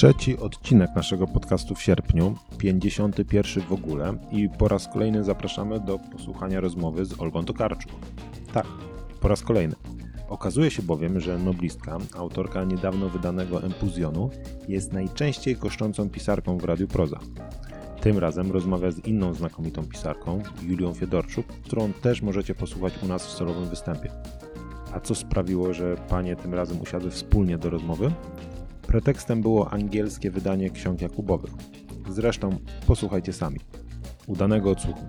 trzeci odcinek naszego podcastu w sierpniu, 51 w ogóle i po raz kolejny zapraszamy do posłuchania rozmowy z Olgą Tokarczuk. Tak, po raz kolejny. Okazuje się bowiem, że noblistka, autorka niedawno wydanego Empuzjonu, jest najczęściej goszczącą pisarką w Radiu Proza. Tym razem rozmawia z inną znakomitą pisarką, Julią Fiedorczuk, którą też możecie posłuchać u nas w solowym występie. A co sprawiło, że panie tym razem usiadły wspólnie do rozmowy? Pretekstem było angielskie wydanie ksiąg Jakubowych. Zresztą posłuchajcie sami. Udanego odsłuchu.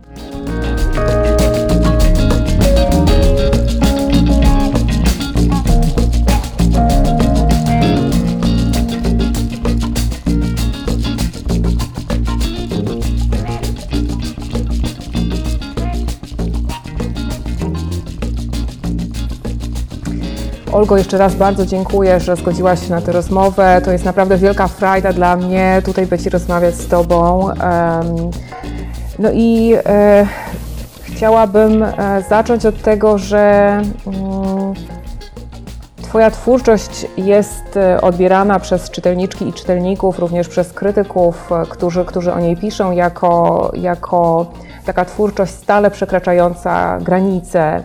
Olgo, jeszcze raz bardzo dziękuję, że zgodziłaś się na tę rozmowę. To jest naprawdę wielka frajda dla mnie tutaj być i rozmawiać z Tobą. No i e, chciałabym e, zacząć od tego, że mm, Twoja twórczość jest e, odbierana przez czytelniczki i czytelników, również przez krytyków, którzy, którzy o niej piszą, jako, jako taka twórczość stale przekraczająca granice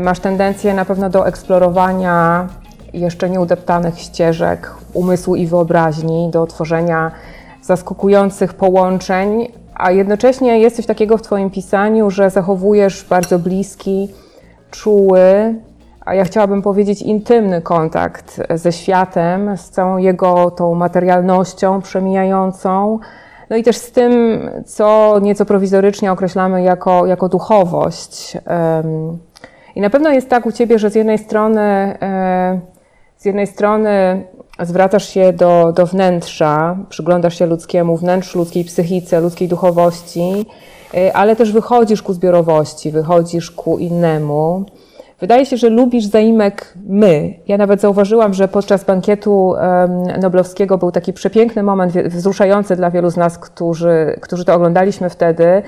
masz tendencję na pewno do eksplorowania jeszcze nieudeptanych ścieżek umysłu i wyobraźni, do tworzenia zaskakujących połączeń, a jednocześnie jest coś takiego w Twoim pisaniu, że zachowujesz bardzo bliski, czuły, a ja chciałabym powiedzieć intymny kontakt ze światem, z całą jego tą materialnością przemijającą, no i też z tym, co nieco prowizorycznie określamy jako, jako duchowość. I na pewno jest tak u Ciebie, że z jednej strony, e, z jednej strony zwracasz się do, do wnętrza, przyglądasz się ludzkiemu wnętrzu, ludzkiej psychice, ludzkiej duchowości, e, ale też wychodzisz ku zbiorowości, wychodzisz ku innemu. Wydaje się, że lubisz zaimek my. Ja nawet zauważyłam, że podczas bankietu noblowskiego był taki przepiękny moment, wzruszający dla wielu z nas, którzy, którzy to oglądaliśmy wtedy,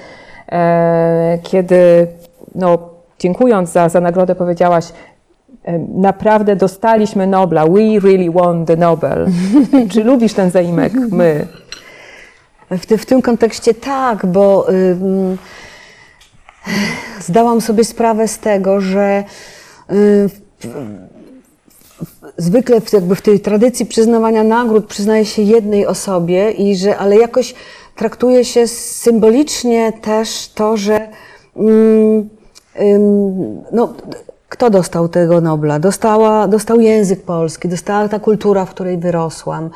e, kiedy no, dziękując za, za nagrodę, powiedziałaś, naprawdę dostaliśmy Nobla, we really won the Nobel. Czy lubisz ten zaimek, my? W, w tym kontekście tak, bo zdałam sobie sprawę z tego, że y, zwykle w, jakby w tej tradycji przyznawania nagród przyznaje się jednej osobie i że, ale jakoś traktuje się symbolicznie też to, że no, kto dostał tego Nobla? Dostała, dostał język polski, dostała ta kultura, w której wyrosłam.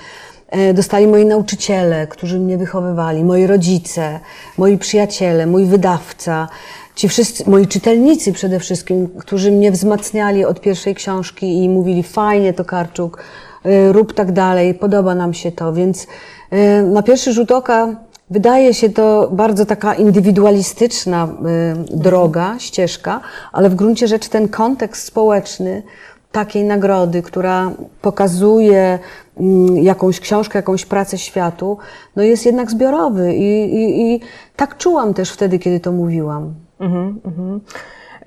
E, dostali moi nauczyciele, którzy mnie wychowywali, moi rodzice, moi przyjaciele, mój wydawca, ci wszyscy, moi czytelnicy przede wszystkim, którzy mnie wzmacniali od pierwszej książki i mówili fajnie to Karczuk, e, rób tak dalej, podoba nam się to, więc e, na pierwszy rzut oka Wydaje się to bardzo taka indywidualistyczna y, droga, ścieżka, ale w gruncie rzeczy ten kontekst społeczny takiej nagrody, która pokazuje mm, jakąś książkę, jakąś pracę światu, no jest jednak zbiorowy i, i, i tak czułam też wtedy, kiedy to mówiłam. Mhm, mhm.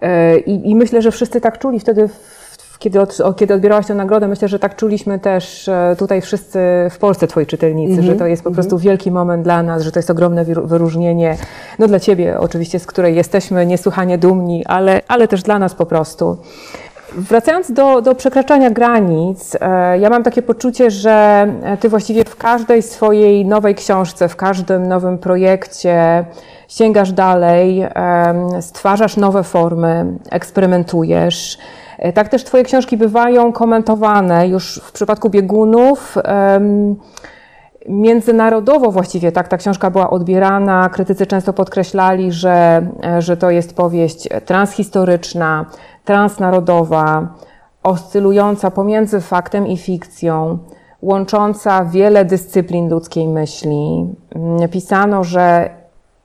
E, I, I, myślę, że wszyscy tak czuli wtedy kiedy, od, kiedy odbierałaś tę nagrodę, myślę, że tak czuliśmy też e, tutaj wszyscy w Polsce, twoi czytelnicy, mm -hmm. że to jest po prostu mm -hmm. wielki moment dla nas, że to jest ogromne wyróżnienie, no dla ciebie oczywiście, z której jesteśmy niesłychanie dumni, ale, ale też dla nas po prostu. Wracając do, do przekraczania granic, e, ja mam takie poczucie, że ty właściwie w każdej swojej nowej książce, w każdym nowym projekcie sięgasz dalej, stwarzasz nowe formy, eksperymentujesz. E, tak też Twoje książki bywają komentowane już w przypadku biegunów. Międzynarodowo właściwie tak ta książka była odbierana. Krytycy często podkreślali, że, e, że to jest powieść transhistoryczna, transnarodowa, oscylująca pomiędzy faktem i fikcją, łącząca wiele dyscyplin ludzkiej myśli. Mm, pisano, że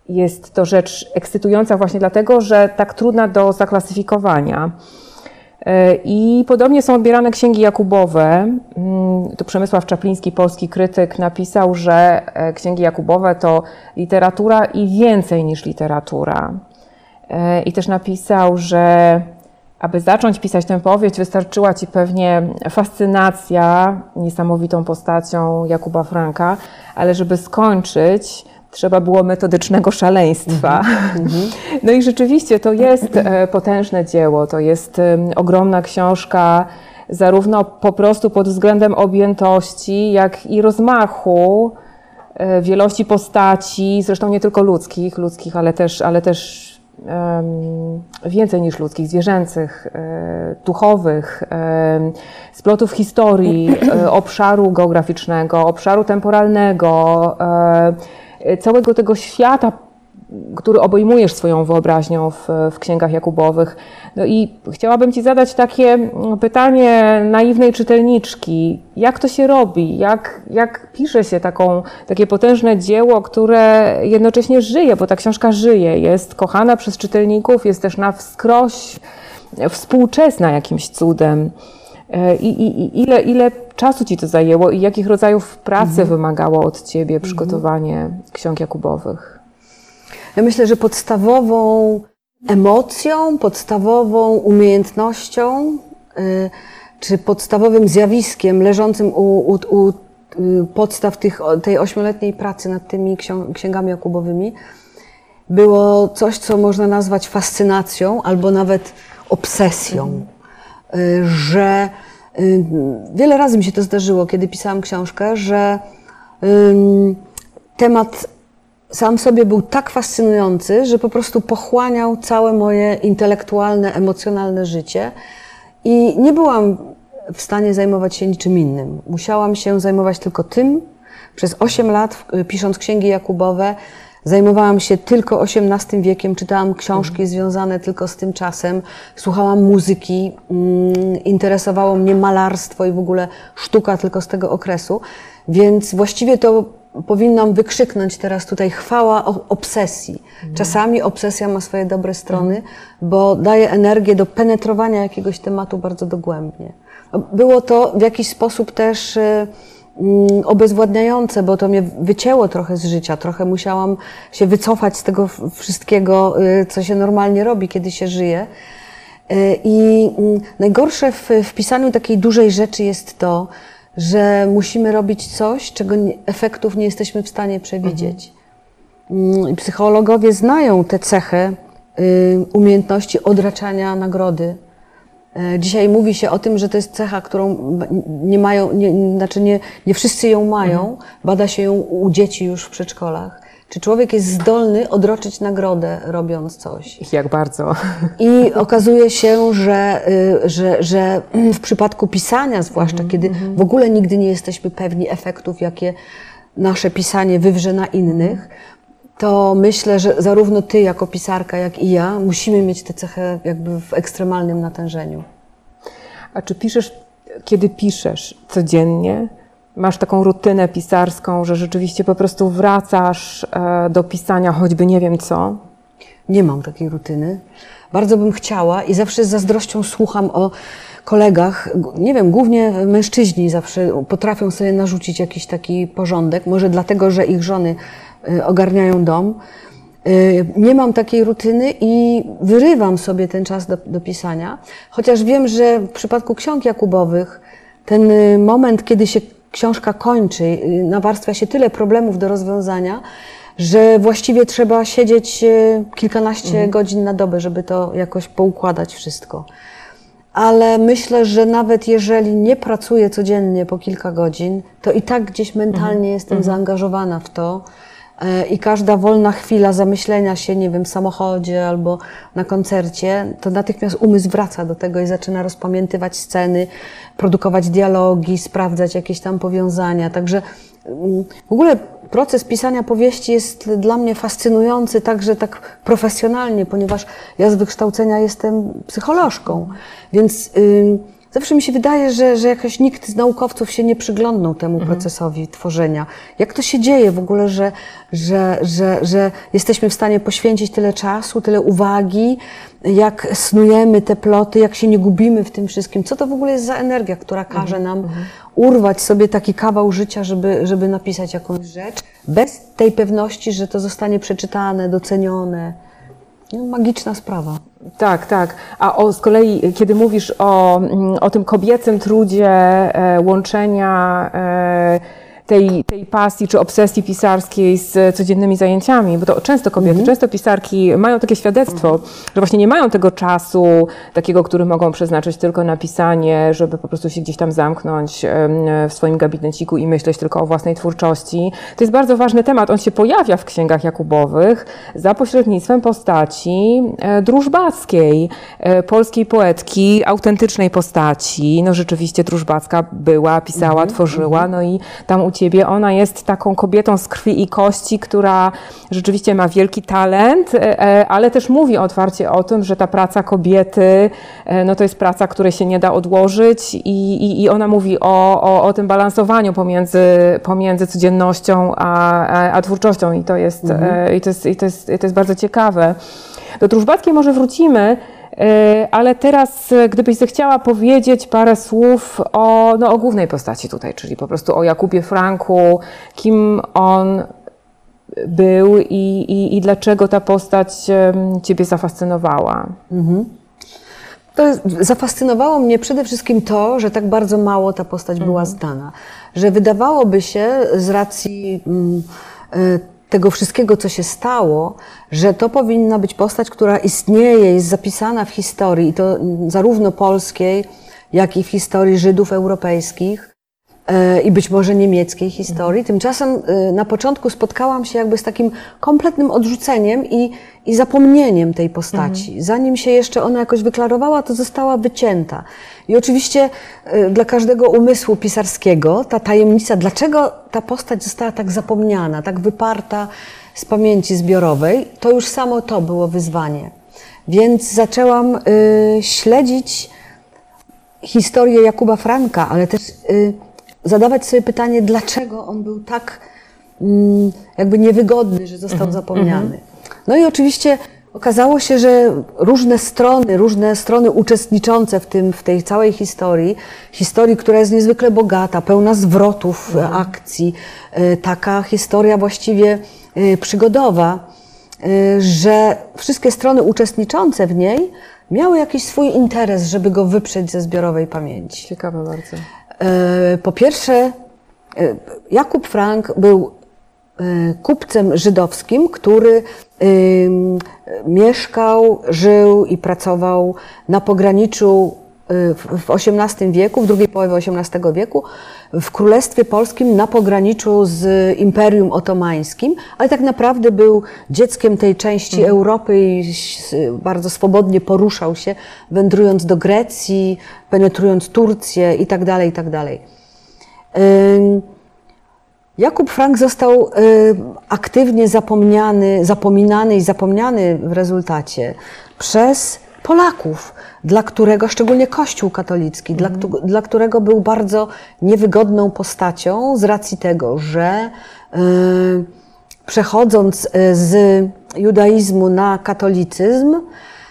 jest to rzecz ekscytująca właśnie dlatego, że tak trudna do zaklasyfikowania. E, I podobnie są odbierane księgi Jakubowe. Mm, tu Przemysław Czapliński, polski krytyk, napisał, że e, księgi Jakubowe to literatura i więcej niż literatura. E, I też napisał, że aby zacząć pisać tę powieść, wystarczyła ci pewnie fascynacja niesamowitą postacią Jakuba Franka, ale żeby skończyć, trzeba było metodycznego szaleństwa. No i rzeczywiście to jest e, potężne dzieło, to jest em, ogromna książka, zarówno po prostu pod względem objętości, jak i rozmachu, e, wielości postaci, zresztą nie tylko ludzkich, ludzkich, ale też, ale też więcej niż ludzkich, zwierzęcych, e, duchowych, splotów historii, e, obszaru geograficznego, obszaru temporalnego, e, całego tego świata, który obejmujesz swoją wyobraźnią w, w księgach Jakubowych. No i chciałabym Ci zadać takie mm, pytanie naiwnej czytelniczki. Jak to się robi? Jak, jak pisze się taką, takie potężne dzieło, które jednocześnie żyje, bo ta książka żyje, jest kochana przez czytelników, jest też na wskroś współczesna jakimś cudem. E, I, i, ile, ile czasu Ci to zajęło i jakich rodzajów pracy wymagało od Ciebie przygotowanie ksiąg Jakubowych? Ja myślę, że podstawową emocją, podstawową umiejętnością, y, czy podstawowym zjawiskiem leżącym u, u, u y, podstaw tych, tej ośmioletniej pracy nad tymi księgami Jakubowymi było coś, co można nazwać fascynacją albo nawet obsesją. Y, Że y, wiele razy mi się to zdarzyło, kiedy pisałam książkę, że temat sam w sobie był tak fascynujący, że po prostu pochłaniał całe moje intelektualne, emocjonalne życie i nie byłam w stanie zajmować się niczym innym. Musiałam się zajmować tylko tym. Przez 8 lat, y, pisząc księgi Jakubowe, zajmowałam się tylko XVIII wiekiem, czytałam książki związane tylko z tym czasem, słuchałam muzyki, mm, interesowało mnie malarstwo i w ogóle sztuka tylko z tego okresu, więc właściwie to powinnam wykrzyknąć teraz tutaj chwała obsesji. Czasami obsesja ma swoje dobre strony, bo daje energię do penetrowania jakiegoś tematu bardzo dogłębnie. Było to w jakiś sposób też y, obezwładniające, bo to mnie wycięło trochę z życia. Trochę musiałam się wycofać z tego wszystkiego, y, co się normalnie robi, kiedy się żyje. Y, I mm, najgorsze w, w pisaniu takiej dużej rzeczy jest to, że musimy robić coś, czego nie, efektów nie jesteśmy w stanie przewidzieć. Mm, i Psychologowie znają te cechy y, umiejętności odraczania nagrody. E, Dzisiaj mówi się o tym, że to jest cecha, którą nie mają, nie, znaczy nie, nie wszyscy ją mają. Bada się ją u dzieci już w przedszkolach. Czy człowiek jest zdolny odroczyć nagrodę, robiąc coś? Jak bardzo. I okazuje się, że, y, że, że w przypadku pisania, zwłaszcza kiedy w ogóle nigdy nie jesteśmy pewni efektów, jakie nasze pisanie wywrze na innych, to myślę, że zarówno ty jako pisarka, jak i ja musimy mieć tę cechę jakby w ekstremalnym natężeniu. A czy piszesz, kiedy piszesz codziennie? Masz taką rutynę pisarską, że rzeczywiście po prostu wracasz e, do pisania, choćby nie wiem co? Nie mam takiej rutyny. Bardzo bym chciała i zawsze z zazdrością słucham o kolegach. Nie wiem, głównie mężczyźni zawsze potrafią sobie narzucić jakiś taki porządek. Może dlatego, że ich żony ogarniają dom. Y, Nie mam takiej rutyny i wyrywam sobie ten czas do, do pisania. Chociaż wiem, że w przypadku ksiąg Jakubowych ten y, moment, kiedy się książka kończy, y, nawarstwia się tyle problemów do rozwiązania, że właściwie trzeba siedzieć y, kilkanaście godzin na dobę, żeby to jakoś poukładać wszystko. Ale myślę, że nawet jeżeli nie pracuję codziennie po kilka godzin, to i tak gdzieś mentalnie jestem zaangażowana w to. E, I każda wolna chwila zamyślenia się, nie wiem, w samochodzie albo na koncercie, to natychmiast umysł wraca do tego i zaczyna rozpamiętywać sceny, produkować dialogi, sprawdzać jakieś tam powiązania. Także mm, w ogóle proces pisania powieści jest dla mnie fascynujący także tak profesjonalnie, ponieważ ja z wykształcenia jestem psycholożką, więc ym, zawsze mi się wydaje, że, że jakoś nikt z naukowców się nie przyglądnął temu procesowi tworzenia. Jak to się dzieje w ogóle, że, że, że, że jesteśmy w stanie poświęcić tyle czasu, tyle uwagi, jak snujemy te ploty, jak się nie gubimy w tym wszystkim. Co to w ogóle jest za energia, która każe nam urwać sobie taki kawał życia, żeby, żeby napisać jakąś rzecz, bez tej pewności, że to zostanie przeczytane, docenione. No, magiczna sprawa. Tak, tak. A o, z kolei, kiedy mówisz o, mm, o tym kobiecym trudzie e, łączenia e, tej, tej pasji czy obsesji pisarskiej z codziennymi zajęciami, bo to często kobiety, często pisarki mają takie świadectwo, że właśnie nie mają tego czasu takiego, który mogą przeznaczyć tylko na pisanie, żeby po prostu się gdzieś tam zamknąć w swoim gabineciku i myśleć tylko o własnej twórczości. To jest bardzo ważny temat. On się pojawia w księgach Jakubowych za pośrednictwem postaci e, drużbackiej, e, polskiej poetki, autentycznej postaci. No rzeczywiście drużbacka była, pisała, tworzyła, no i tam u ciebie. Ona jest taką kobietą z krwi i kości, która rzeczywiście ma wielki talent, e, e, ale też mówi otwarcie o tym, że ta praca kobiety, e, no to jest praca, której się nie da odłożyć i, i, i ona mówi o, o, o tym balansowaniu pomiędzy, pomiędzy codziennością a, a, a twórczością i to jest, e, i to jest, i to jest, i to jest bardzo ciekawe. Do Drużbackiej może wrócimy, ale teraz e, gdybyś zechciała powiedzieć parę słów o, no, o głównej postaci tutaj, czyli po prostu o Jakubie Franku, kim on był i, i, i dlaczego ta postać Ciebie zafascynowała. To jest, zafascynowało mnie przede wszystkim to, że tak bardzo mało ta postać była znana. Że wydawałoby się z racji mm, y, tego wszystkiego, co się stało, że to powinna być postać, która istnieje, jest zapisana w historii, i to mm, zarówno polskiej, jak i w historii Żydów europejskich i być może niemieckiej historii. Tymczasem e, na początku spotkałam się jakby z takim kompletnym odrzuceniem i, i zapomnieniem tej postaci. Zanim się jeszcze ona jakoś wyklarowała, to została wycięta. I oczywiście e, dla każdego umysłu pisarskiego ta tajemnica, dlaczego ta postać została tak zapomniana, tak wyparta z pamięci zbiorowej, to już samo to było wyzwanie. Więc zaczęłam y, śledzić historię Jakuba Franka, ale też y, zadawać sobie pytanie, dlaczego on był tak mm, jakby niewygodny, że został zapomniany. No i oczywiście okazało się, że różne strony, różne strony uczestniczące w tym, w tej całej historii, historii, która jest niezwykle bogata, pełna zwrotów, e, akcji, y, taka historia właściwie y, przygodowa, że wszystkie strony uczestniczące w niej miały jakiś swój interes, żeby go wyprzeć ze zbiorowej pamięci. Ciekawe bardzo. E, Po pierwsze, e, Jakub Frank był e, kupcem żydowskim, który mieszkał, żył i pracował na pograniczu w XVIII wieku, w drugiej połowie XVIII wieku, w Królestwie Polskim na pograniczu z Imperium Otomańskim, ale tak naprawdę był dzieckiem tej części Europy i bardzo swobodnie poruszał się, wędrując do Grecji, penetrując Turcję i tak dalej, i tak Jakub Frank został y, aktywnie zapomniany, zapominany i zapomniany w rezultacie przez Polaków, dla którego, szczególnie Kościół katolicki, dla, któ- dla którego był bardzo niewygodną postacią z racji tego, że y, przechodząc y, z judaizmu na katolicyzm,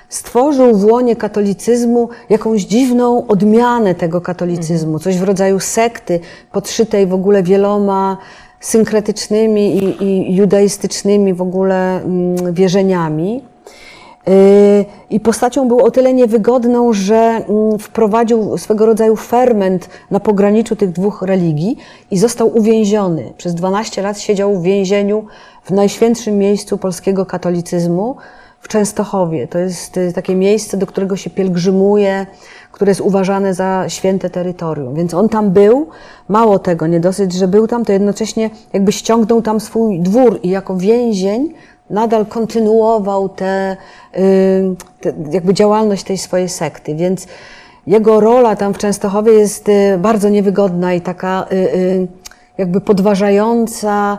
stworzył w łonie katolicyzmu jakąś dziwną odmianę tego katolicyzmu, coś w rodzaju sekty podszytej w ogóle wieloma synkretycznymi i, i judaistycznymi w ogóle mm, wierzeniami. Yy, I postacią był o tyle niewygodną, że mm, wprowadził swego rodzaju ferment na pograniczu tych dwóch religii i został uwięziony. Przez 12 lat siedział w więzieniu w najświętszym miejscu polskiego katolicyzmu, w Częstochowie. To jest y, takie miejsce, do którego się pielgrzymuje, które jest uważane za święte terytorium. Więc on tam był. Mało tego, nie dosyć, że był tam, to jednocześnie jakby ściągnął tam swój dwór i jako więzień nadal kontynuował tę y, jakby działalność tej swojej sekty. Więc jego rola tam w Częstochowie jest y, bardzo niewygodna i taka y, jakby podważająca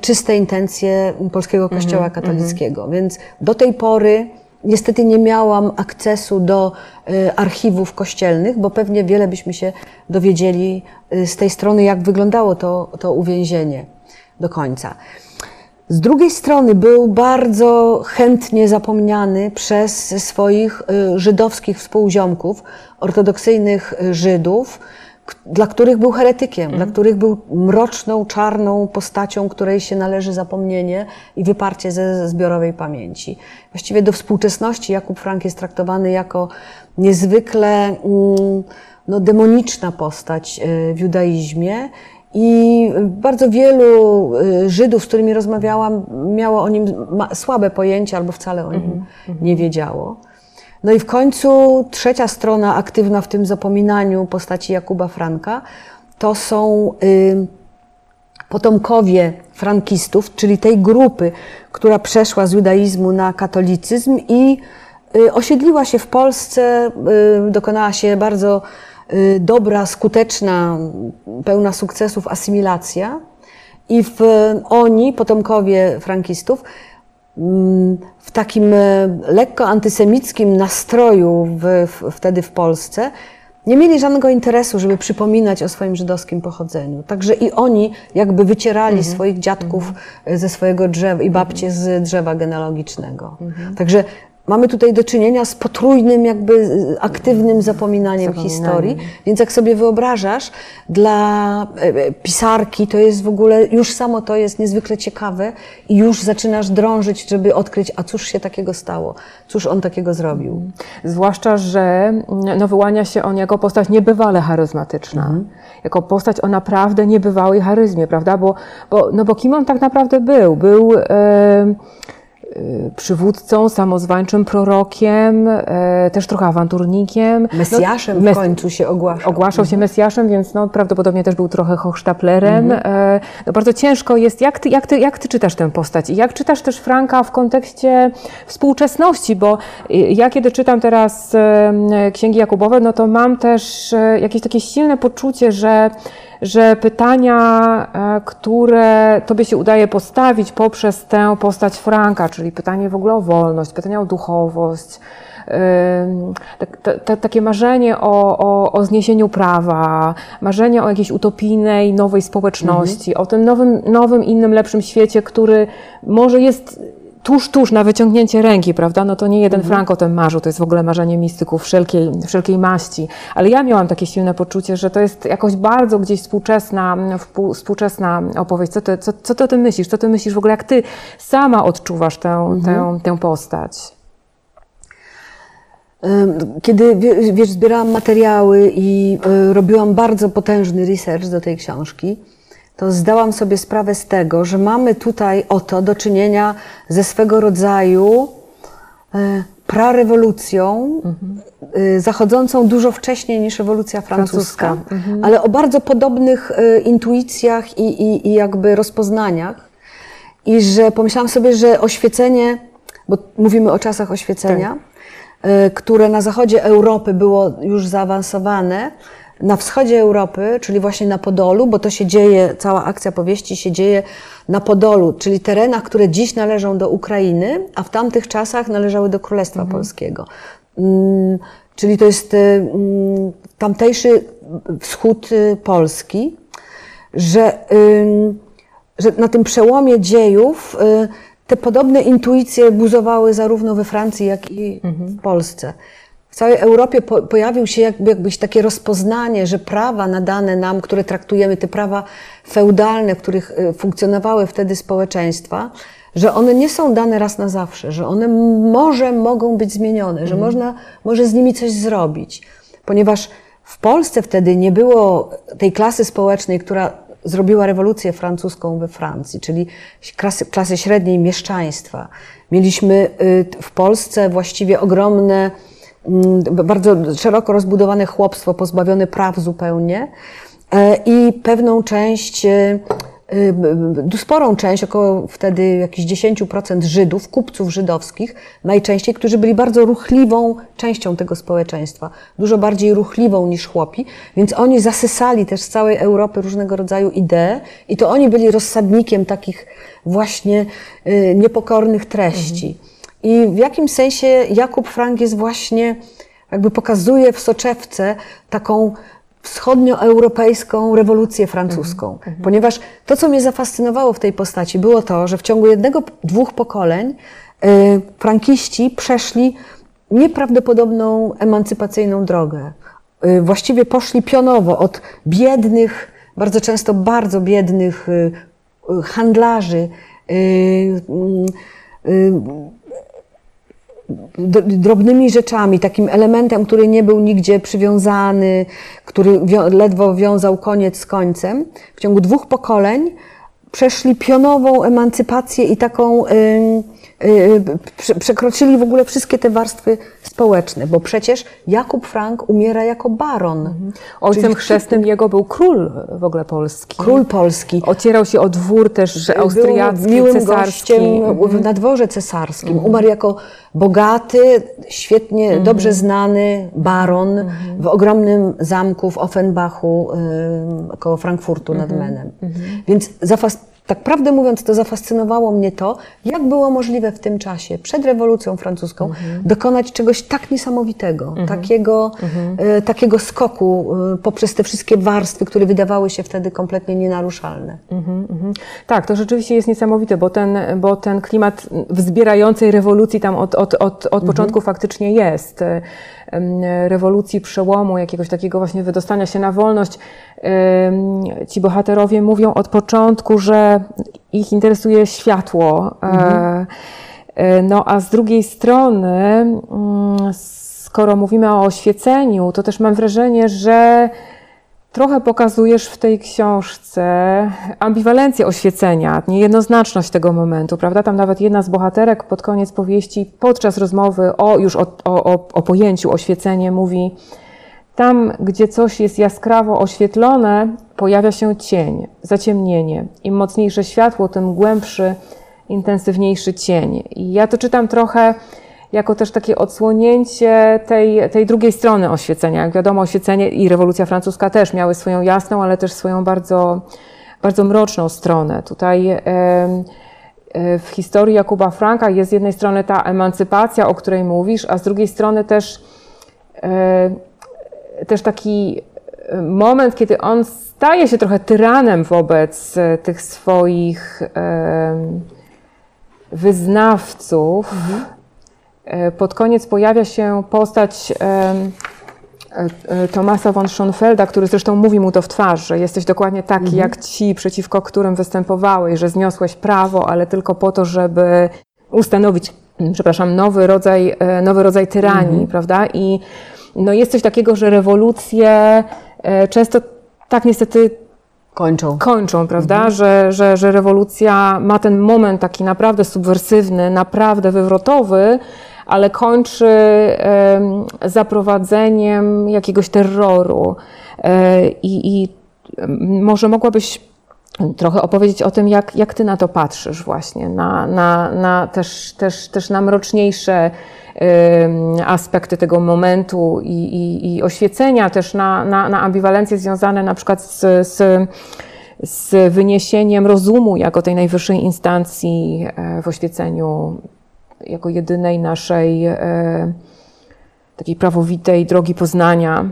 czyste intencje polskiego kościoła katolickiego. Więc do tej pory niestety nie miałam akcesu do archiwów kościelnych, bo pewnie wiele byśmy się dowiedzieli z tej strony, jak wyglądało to, to uwięzienie do końca. Z drugiej strony był bardzo chętnie zapomniany przez swoich y, żydowskich współziomków, ortodoksyjnych y, Żydów, dla których był heretykiem, dla których był mroczną, czarną postacią, której się należy zapomnienie i wyparcie ze zbiorowej pamięci. Właściwie do współczesności Jakub Frank jest traktowany jako niezwykle mm, no, demoniczna postać y, w judaizmie. I bardzo wielu y, Żydów, z którymi rozmawiałam, miało o nim słabe pojęcie albo wcale o nim nie wiedziało. No i w końcu trzecia strona aktywna w tym zapominaniu postaci Jakuba Franka to są y, potomkowie frankistów, czyli tej grupy, która przeszła z judaizmu na katolicyzm i y, osiedliła się w Polsce, dokonała się bardzo dobra, skuteczna, pełna sukcesów asymilacja. I w, oni, potomkowie frankistów, mm, w takim e, lekko antysemickim nastroju w, w, wtedy w Polsce nie mieli żadnego interesu, żeby przypominać o swoim żydowskim pochodzeniu. Także i oni jakby wycierali swoich dziadków e, ze swojego drzewa i babcie z drzewa genealogicznego. Także mamy tutaj do czynienia z potrójnym, jakby aktywnym zapominaniem, Zapominaniem. historii. Więc jak sobie wyobrażasz, dla e, e, pisarki to jest w ogóle, już samo to jest niezwykle ciekawe i już zaczynasz drążyć, żeby odkryć, a cóż się takiego stało, cóż on takiego zrobił. Zwłaszcza, że no, wyłania się on jako postać niebywale charyzmatyczna. Jako postać o naprawdę niebywałej charyzmie, prawda? Bo, bo, no bo kim on tak naprawdę był? Był e, przywódcą, samozwańczym prorokiem, e, też trochę awanturnikiem. Mesjaszem No, w końcu się ogłaszał. Ogłaszał się Mesjaszem, więc no, prawdopodobnie też był trochę hochsztaplerem. Mhm. E, No, bardzo ciężko jest, jak ty, jak, ty, jak ty czytasz tę postać i jak czytasz też Franka w kontekście współczesności, bo y, ja kiedy czytam teraz Księgi Jakubowe, no to mam też jakieś takie silne poczucie, że że pytania, e, które tobie się udaje postawić poprzez tę postać Franka, czyli pytanie w ogóle o wolność, pytania o duchowość, tak- ta- ta- takie marzenie o, o, o zniesieniu prawa, marzenie o jakiejś utopijnej, nowej społeczności, o tym nowym, nowym, innym, lepszym świecie, który może jest tuż, tuż na wyciągnięcie ręki, prawda? No to nie jeden Frank o tym marzył, to jest w ogóle marzenie mistyków wszelkiej, wszelkiej maści. Ale ja miałam takie silne poczucie, że to jest jakoś bardzo gdzieś współczesna, wpół- współczesna opowieść. Co ty, co, co ty o tym myślisz? Co ty myślisz w ogóle, jak ty sama odczuwasz tę, tę, tę postać? Kiedy wie- wiesz, zbierałam materiały i y, robiłam bardzo potężny research do tej książki, to zdałam sobie sprawę z tego, że mamy tutaj oto do czynienia ze swego rodzaju y, prarewolucją, y, zachodzącą dużo wcześniej niż rewolucja francuska, Francuska, ale o bardzo podobnych y, intuicjach i, i, i jakby rozpoznaniach. I że pomyślałam sobie, że oświecenie, bo mówimy o czasach oświecenia, y, które na zachodzie Europy było już zaawansowane, na wschodzie Europy, czyli właśnie na Podolu, bo to się dzieje, cała akcja powieści się dzieje na Podolu, czyli terenach, które dziś należą do Ukrainy, a w tamtych czasach należały do Królestwa Polskiego. Mm, Czyli to jest y, mm, tamtejszy wschód y, Polski, że, że na tym przełomie dziejów y, te podobne intuicje buzowały zarówno we Francji, jak i w Polsce. W całej Europie po, pojawił się jakby, jakbyś takie rozpoznanie, że prawa nadane nam, które traktujemy, te prawa feudalne, w których y, funkcjonowały wtedy społeczeństwa, że one nie są dane raz na zawsze, że one może mogą być zmienione, że można może z nimi coś zrobić. Ponieważ w Polsce wtedy nie było tej klasy społecznej, która zrobiła rewolucję francuską we Francji, czyli klasy, klasy średniej mieszczaństwa. Mieliśmy y, w Polsce właściwie ogromne, mm, bardzo szeroko rozbudowane chłopstwo, pozbawione praw zupełnie. E, i pewną część, e, b- sporą część, około wtedy jakichś 10% Żydów, kupców żydowskich, najczęściej, którzy byli bardzo ruchliwą częścią tego społeczeństwa, dużo bardziej ruchliwą niż chłopi, więc oni zasysali też z całej Europy różnego rodzaju idee i to oni byli rozsadnikiem takich właśnie niepokornych treści. I w jakimś sensie Jakub Frank jest właśnie, jakby pokazuje w soczewce taką wschodnioeuropejską rewolucję francuską. Ponieważ to, co mnie zafascynowało w tej postaci, było to, że w ciągu jednego, dwóch pokoleń y, frankiści przeszli nieprawdopodobną emancypacyjną drogę. y, właściwie poszli pionowo od biednych, bardzo często bardzo biednych y, y, handlarzy, y, y, y, drobnymi rzeczami, takim elementem, który nie był nigdzie przywiązany, który ledwo wiązał koniec z końcem, w ciągu dwóch pokoleń przeszli pionową emancypację i taką, przekroczyli w ogóle wszystkie te warstwy społeczne, bo przecież Jakub Frank umiera jako baron. Ojcem Czyli chrzestnym jego był król w ogóle polski. Król polski. Ocierał się o dwór też austriacki, Był miłym cesarski. w- na dworze cesarskim. Umarł jako bogaty, świetnie, dobrze znany baron w ogromnym zamku w Offenbachu y, koło Frankfurtu nad Menem. Więc zafas- tak prawdę mówiąc, to zafascynowało mnie to, jak było możliwe w tym czasie, przed rewolucją francuską, dokonać czegoś tak niesamowitego, takiego, y, takiego skoku y, poprzez te wszystkie warstwy, które wydawały się wtedy kompletnie nienaruszalne. Tak, to rzeczywiście jest niesamowite, bo ten, bo ten klimat wzbierającej rewolucji tam od, od, od, od początku faktycznie jest. Rewolucji, przełomu, jakiegoś takiego właśnie wydostania się na wolność. Ci bohaterowie mówią od początku, że ich interesuje światło. E, e, No a z drugiej strony, mm, skoro mówimy o oświeceniu, to też mam wrażenie, że Trochę pokazujesz w tej książce ambiwalencję oświecenia, niejednoznaczność tego momentu, prawda? Tam nawet jedna z bohaterek pod koniec powieści, podczas rozmowy o już o, o, o, pojęciu oświecenie, mówi: Tam, gdzie coś jest jaskrawo oświetlone, pojawia się cień, zaciemnienie. Im mocniejsze światło, tym głębszy, intensywniejszy cień. I ja to czytam trochę jako też takie odsłonięcie tej, tej drugiej strony oświecenia. Jak wiadomo, oświecenie i rewolucja francuska też miały swoją jasną, ale też swoją bardzo, bardzo mroczną stronę. Tutaj e, w historii Jakuba Franka jest z jednej strony ta emancypacja, o której mówisz, a z drugiej strony też, e, też taki e, moment, kiedy on staje się trochę tyranem wobec tych swoich wyznawców. E, Pod koniec pojawia się postać e, e, Tomasa von Schoenfelda, który zresztą mówi mu to w twarz, że jesteś dokładnie taki jak ci, przeciwko którym występowałeś, że zniosłeś prawo, ale tylko po to, żeby ustanowić, mm, przepraszam, nowy rodzaj, e, nowy rodzaj tyranii, prawda? I no jest coś takiego, że rewolucje e, często tak niestety Kończą. kończą, prawda? Że, że, że rewolucja ma ten moment taki naprawdę subwersywny, naprawdę wywrotowy, ale kończy em, zaprowadzeniem jakiegoś terroru. E, I, I em, może mogłabyś trochę opowiedzieć o tym, jak, jak ty na to patrzysz właśnie, na, na, na też, też, też na mroczniejsze aspekty tego momentu i, i, i oświecenia, też na, na, na ambiwalencje związane na przykład z, z, z wyniesieniem rozumu jako tej najwyższej instancji e, w oświeceniu, jako jedynej naszej e, takiej prawowitej drogi poznania.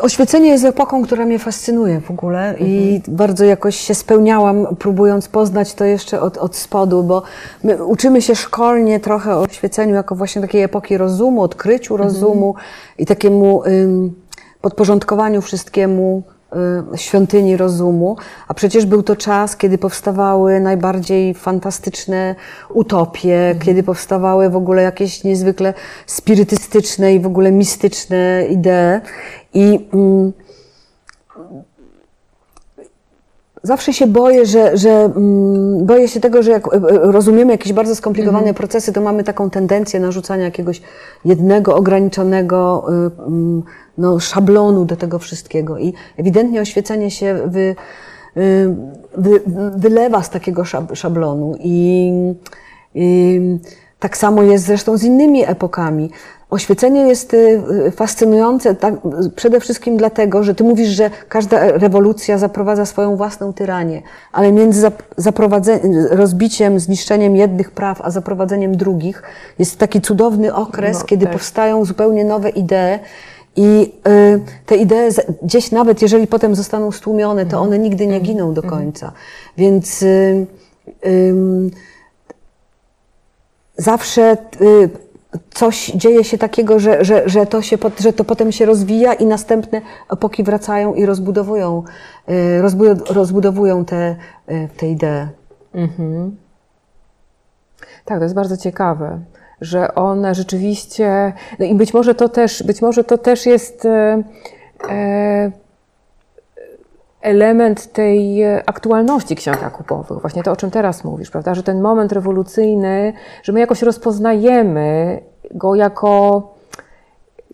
Oświecenie jest epoką, która mnie fascynuje w ogóle i bardzo jakoś się spełniałam, próbując poznać to jeszcze od, od spodu, bo my uczymy się szkolnie trochę o oświeceniu jako właśnie takiej epoki rozumu, odkryciu rozumu i takiemu ym, podporządkowaniu wszystkiemu świątyni rozumu, a przecież był to czas, kiedy powstawały najbardziej fantastyczne utopie, kiedy powstawały w ogóle jakieś niezwykle spirytystyczne i w ogóle mistyczne idee. I mm, zawsze się boję, że, że mm, boję się tego, że jak e, e, rozumiemy jakieś bardzo skomplikowane procesy, to mamy taką tendencję narzucania jakiegoś jednego, ograniczonego y, mm, no, szablonu do tego wszystkiego. I ewidentnie oświecenie się wy, wy, wylewa z takiego szab- szablonu. I, i tak samo jest zresztą z innymi epokami. Oświecenie jest y, fascynujące tak, przede wszystkim dlatego, że ty mówisz, że każda rewolucja zaprowadza swoją własną tyranię, ale między zap- zaprowadze- rozbiciem, zniszczeniem jednych praw, a zaprowadzeniem drugich jest taki cudowny okres, No, kiedy tak. powstają zupełnie nowe idee i y, te idee gdzieś nawet, jeżeli potem zostaną stłumione, to one nigdy nie giną do końca. Więc y, zawsze y, coś dzieje się takiego, że, że, że, to się, że to potem się rozwija i następne epoki wracają i rozbudowują, rozbu- rozbudowują te, te idee. Tak, to jest bardzo ciekawe, że one rzeczywiście, no i być może to też, być może to też jest e, e, element tej aktualności ksiąg Jakubowych, właśnie to, o czym teraz mówisz, prawda, że ten moment rewolucyjny, że my jakoś rozpoznajemy go jako,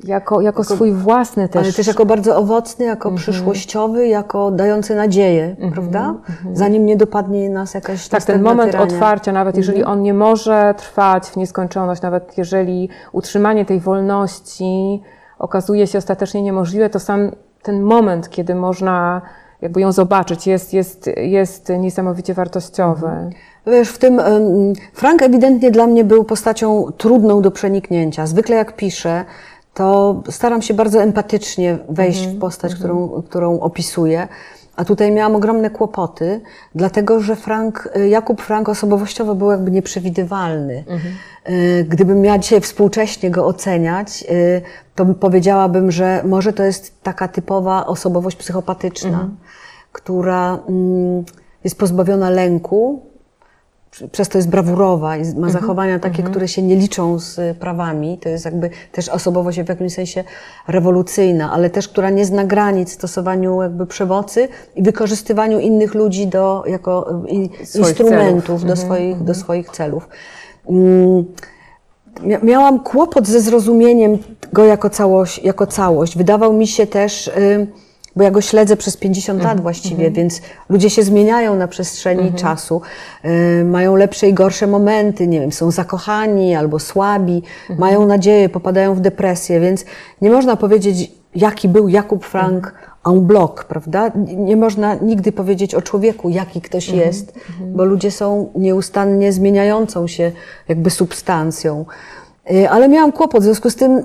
jako, jako swój własny też. Ale też jako bardzo owocny, jako Mhm. przyszłościowy, jako dający nadzieję, prawda? Zanim nie dopadnie nas jakaś Tak, ten moment tyrania. otwarcia, nawet jeżeli on nie może trwać w nieskończoność, nawet jeżeli utrzymanie tej wolności okazuje się ostatecznie niemożliwe, to sam ten moment, kiedy można jakby ją zobaczyć, jest, jest, jest niesamowicie wartościowy. Wiesz, w tym Frank ewidentnie dla mnie był postacią trudną do przeniknięcia. Zwykle jak piszę, to staram się bardzo empatycznie wejść w postać, którą, którą opisuję. A tutaj miałam ogromne kłopoty, dlatego że Frank, Jakub Frank osobowościowo był jakby nieprzewidywalny. Y, Gdybym miała dzisiaj współcześnie go oceniać, y, to powiedziałabym, że może to jest taka typowa osobowość psychopatyczna, która mm, jest pozbawiona lęku, przez to jest brawurowa i ma zachowania takie, które się nie liczą z y, prawami. To jest jakby też osobowość w jakimś sensie rewolucyjna, ale też, która nie zna granic w stosowaniu jakby przemocy i wykorzystywaniu innych ludzi do, jako Swoich instrumentów do, swoich, do swoich celów. Mm, Mia- Miałam kłopot ze zrozumieniem go jako całość. Jako całość. Wydawał mi się też, y, bo ja go śledzę przez 50 lat właściwie, więc ludzie się zmieniają na przestrzeni czasu, y, mają lepsze i gorsze momenty, nie wiem, są zakochani albo słabi, mają nadzieję, popadają w depresję, więc nie można powiedzieć, jaki był Jakub Frank en bloc, prawda? Nie można nigdy powiedzieć o człowieku, jaki ktoś jest, bo ludzie są nieustannie zmieniającą się jakby substancją. Y, Ale miałam kłopot, w związku z tym mm,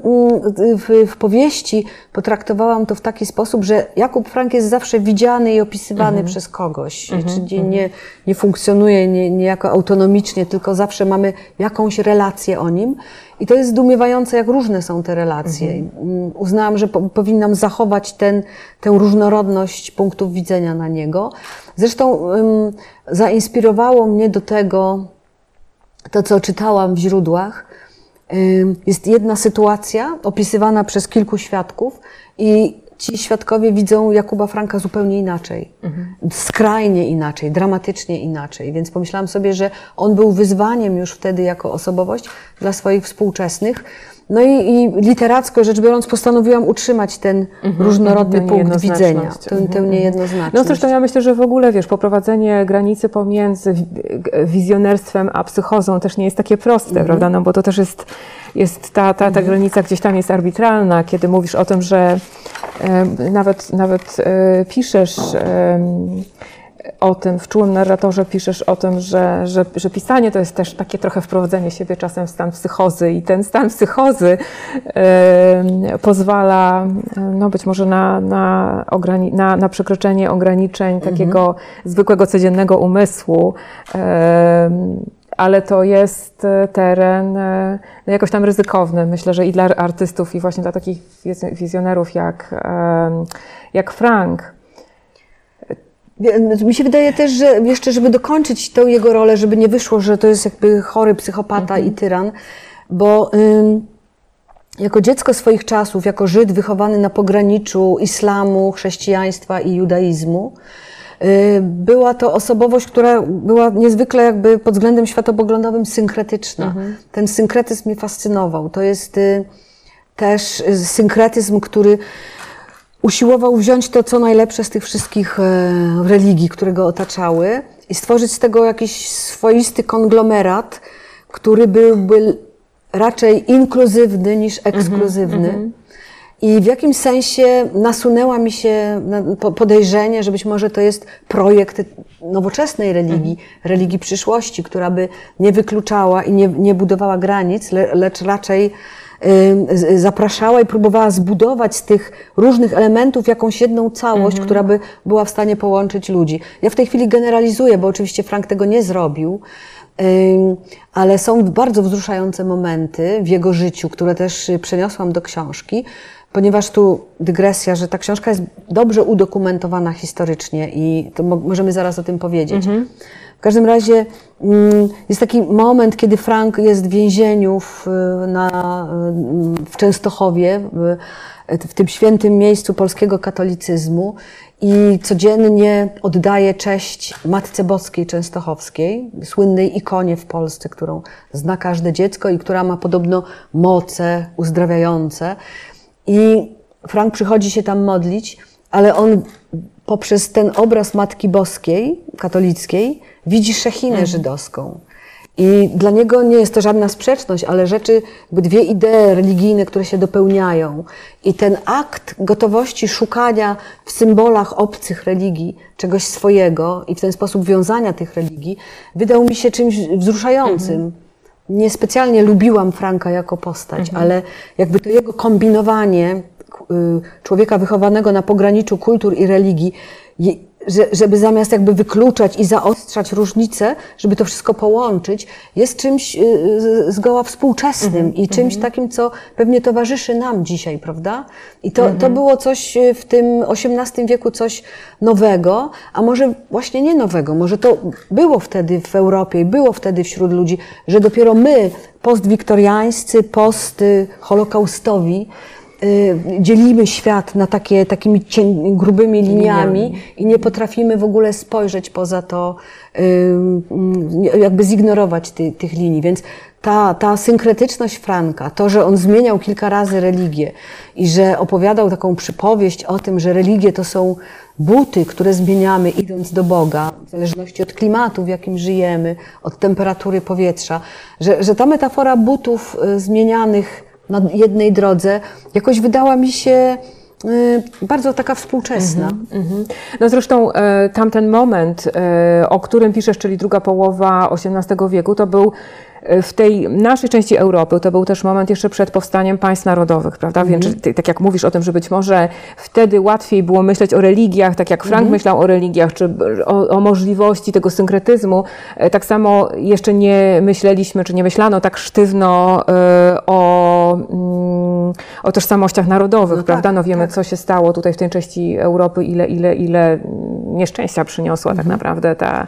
w, powieści potraktowałam to w taki sposób, że Jakub Frank jest zawsze widziany i opisywany przez kogoś, czyli nie, nie funkcjonuje nie, niejako autonomicznie, tylko zawsze mamy jakąś relację o nim. I to jest zdumiewające, jak różne są te relacje. I, mm, Uznałam, że po, powinnam zachować ten, tę różnorodność punktów widzenia na niego. Zresztą ym, zainspirowało mnie do tego to, co czytałam w źródłach, jest jedna sytuacja opisywana przez kilku świadków i ci świadkowie widzą Jakuba Franka zupełnie inaczej. Skrajnie inaczej, dramatycznie inaczej. Więc pomyślałam sobie, że on był wyzwaniem już wtedy jako osobowość dla swoich współczesnych. No i, i literacko rzecz biorąc postanowiłam utrzymać ten różnorodny tę punkt widzenia, tę, tę niejednoznaczność. No zresztą ja myślę, że w ogóle, wiesz, poprowadzenie granicy pomiędzy wizjonerstwem a psychozą też nie jest takie proste, prawda? No bo to też jest, jest ta, ta, ta granica gdzieś tam jest arbitralna, kiedy mówisz o tym, że e, nawet, nawet e, piszesz em, o tym, w czułym narratorze piszesz o tym, że, że, że pisanie to jest też takie trochę wprowadzenie siebie czasem w stan psychozy i ten stan psychozy em, pozwala no być może na, na, ograni- na, na przekroczenie ograniczeń takiego zwykłego, codziennego umysłu. em, ale to jest e, teren e, no jakoś tam ryzykowny, myślę, że i dla artystów, i właśnie dla takich wiz- wizjonerów jak, jak Frank. Mi się wydaje też, że jeszcze, żeby dokończyć tą jego rolę, żeby nie wyszło, że to jest jakby chory psychopata i tyran, bo ym, jako dziecko swoich czasów, jako Żyd wychowany na pograniczu islamu, chrześcijaństwa i judaizmu, y, była to osobowość, która była niezwykle jakby pod względem światopoglądowym synkretyczna. Ten synkretyzm mnie fascynował. To jest y, też y, synkretyzm, który usiłował wziąć to, co najlepsze z tych wszystkich e, religii, które go otaczały i stworzyć z tego jakiś swoisty konglomerat, który byłby raczej inkluzywny niż ekskluzywny. I w jakimś sensie nasunęła mi się podejrzenie, że być może to jest projekt nowoczesnej religii, religii przyszłości, która by nie wykluczała i nie, nie budowała granic, le, lecz raczej zapraszała i próbowała zbudować z tych różnych elementów jakąś jedną całość, która by była w stanie połączyć ludzi. Ja w tej chwili generalizuję, bo oczywiście Frank tego nie zrobił, ale są bardzo wzruszające momenty w jego życiu, które też y, przeniosłam do książki, ponieważ tu dygresja, że ta książka jest dobrze udokumentowana historycznie i to mo- możemy zaraz o tym powiedzieć. W każdym razie mm, jest taki moment, kiedy Frank jest w więzieniu w, na, w Częstochowie, w, w tym świętym miejscu polskiego katolicyzmu i codziennie oddaje cześć Matce Boskiej Częstochowskiej, słynnej ikonie w Polsce, którą zna każde dziecko i która ma podobno moce uzdrawiające. I Frank przychodzi się tam modlić, ale on poprzez ten obraz Matki Boskiej, katolickiej, widzi szechinę żydowską. I dla niego nie jest to żadna sprzeczność, ale rzeczy, jakby dwie idee religijne, które się dopełniają. I ten akt gotowości szukania w symbolach obcych religii czegoś swojego i w ten sposób wiązania tych religii, wydał mi się czymś wzruszającym. Niespecjalnie lubiłam Franka jako postać, ale jakby to jego kombinowanie y, człowieka wychowanego na pograniczu kultur i religii, że, żeby zamiast jakby wykluczać i zaostrzać różnice, żeby to wszystko połączyć, jest czymś y, zgoła współczesnym i czymś takim, co pewnie towarzyszy nam dzisiaj, prawda? I to, to było coś y, w tym XVIII wieku, coś nowego, a może właśnie nie nowego, może to było wtedy w Europie i było wtedy wśród ludzi, że dopiero my, postwiktoriańscy, post holokaustowi, y, dzielimy świat na takie takimi cień, grubymi liniami i nie potrafimy w ogóle spojrzeć poza to, y, mm, jakby zignorować ty, tych linii. Więc ta, ta synkretyczność Franka, to, że on zmieniał kilka razy religię i że opowiadał taką przypowieść o tym, że religie to są buty, które zmieniamy idąc do Boga, w zależności od klimatu, w jakim żyjemy, od temperatury powietrza, że, że ta metafora butów y, zmienianych na jednej drodze jakoś wydała mi się y, bardzo taka współczesna. Mhm. No zresztą e, tamten moment, e, o którym piszesz, czyli druga połowa XVIII wieku, to był w tej naszej części Europy, to był też moment jeszcze przed powstaniem państw narodowych, prawda? Więc ty, tak jak mówisz o tym, że być może wtedy łatwiej było myśleć o religiach, tak jak Frank myślał o religiach, czy o, o możliwości tego synkretyzmu, e, tak samo jeszcze nie myśleliśmy, czy nie myślano tak sztywno e, o, mm, o tożsamościach narodowych, prawda? No wiemy, co się stało tutaj w tej części Europy, ile, ile, ile nieszczęścia przyniosła tak naprawdę ta,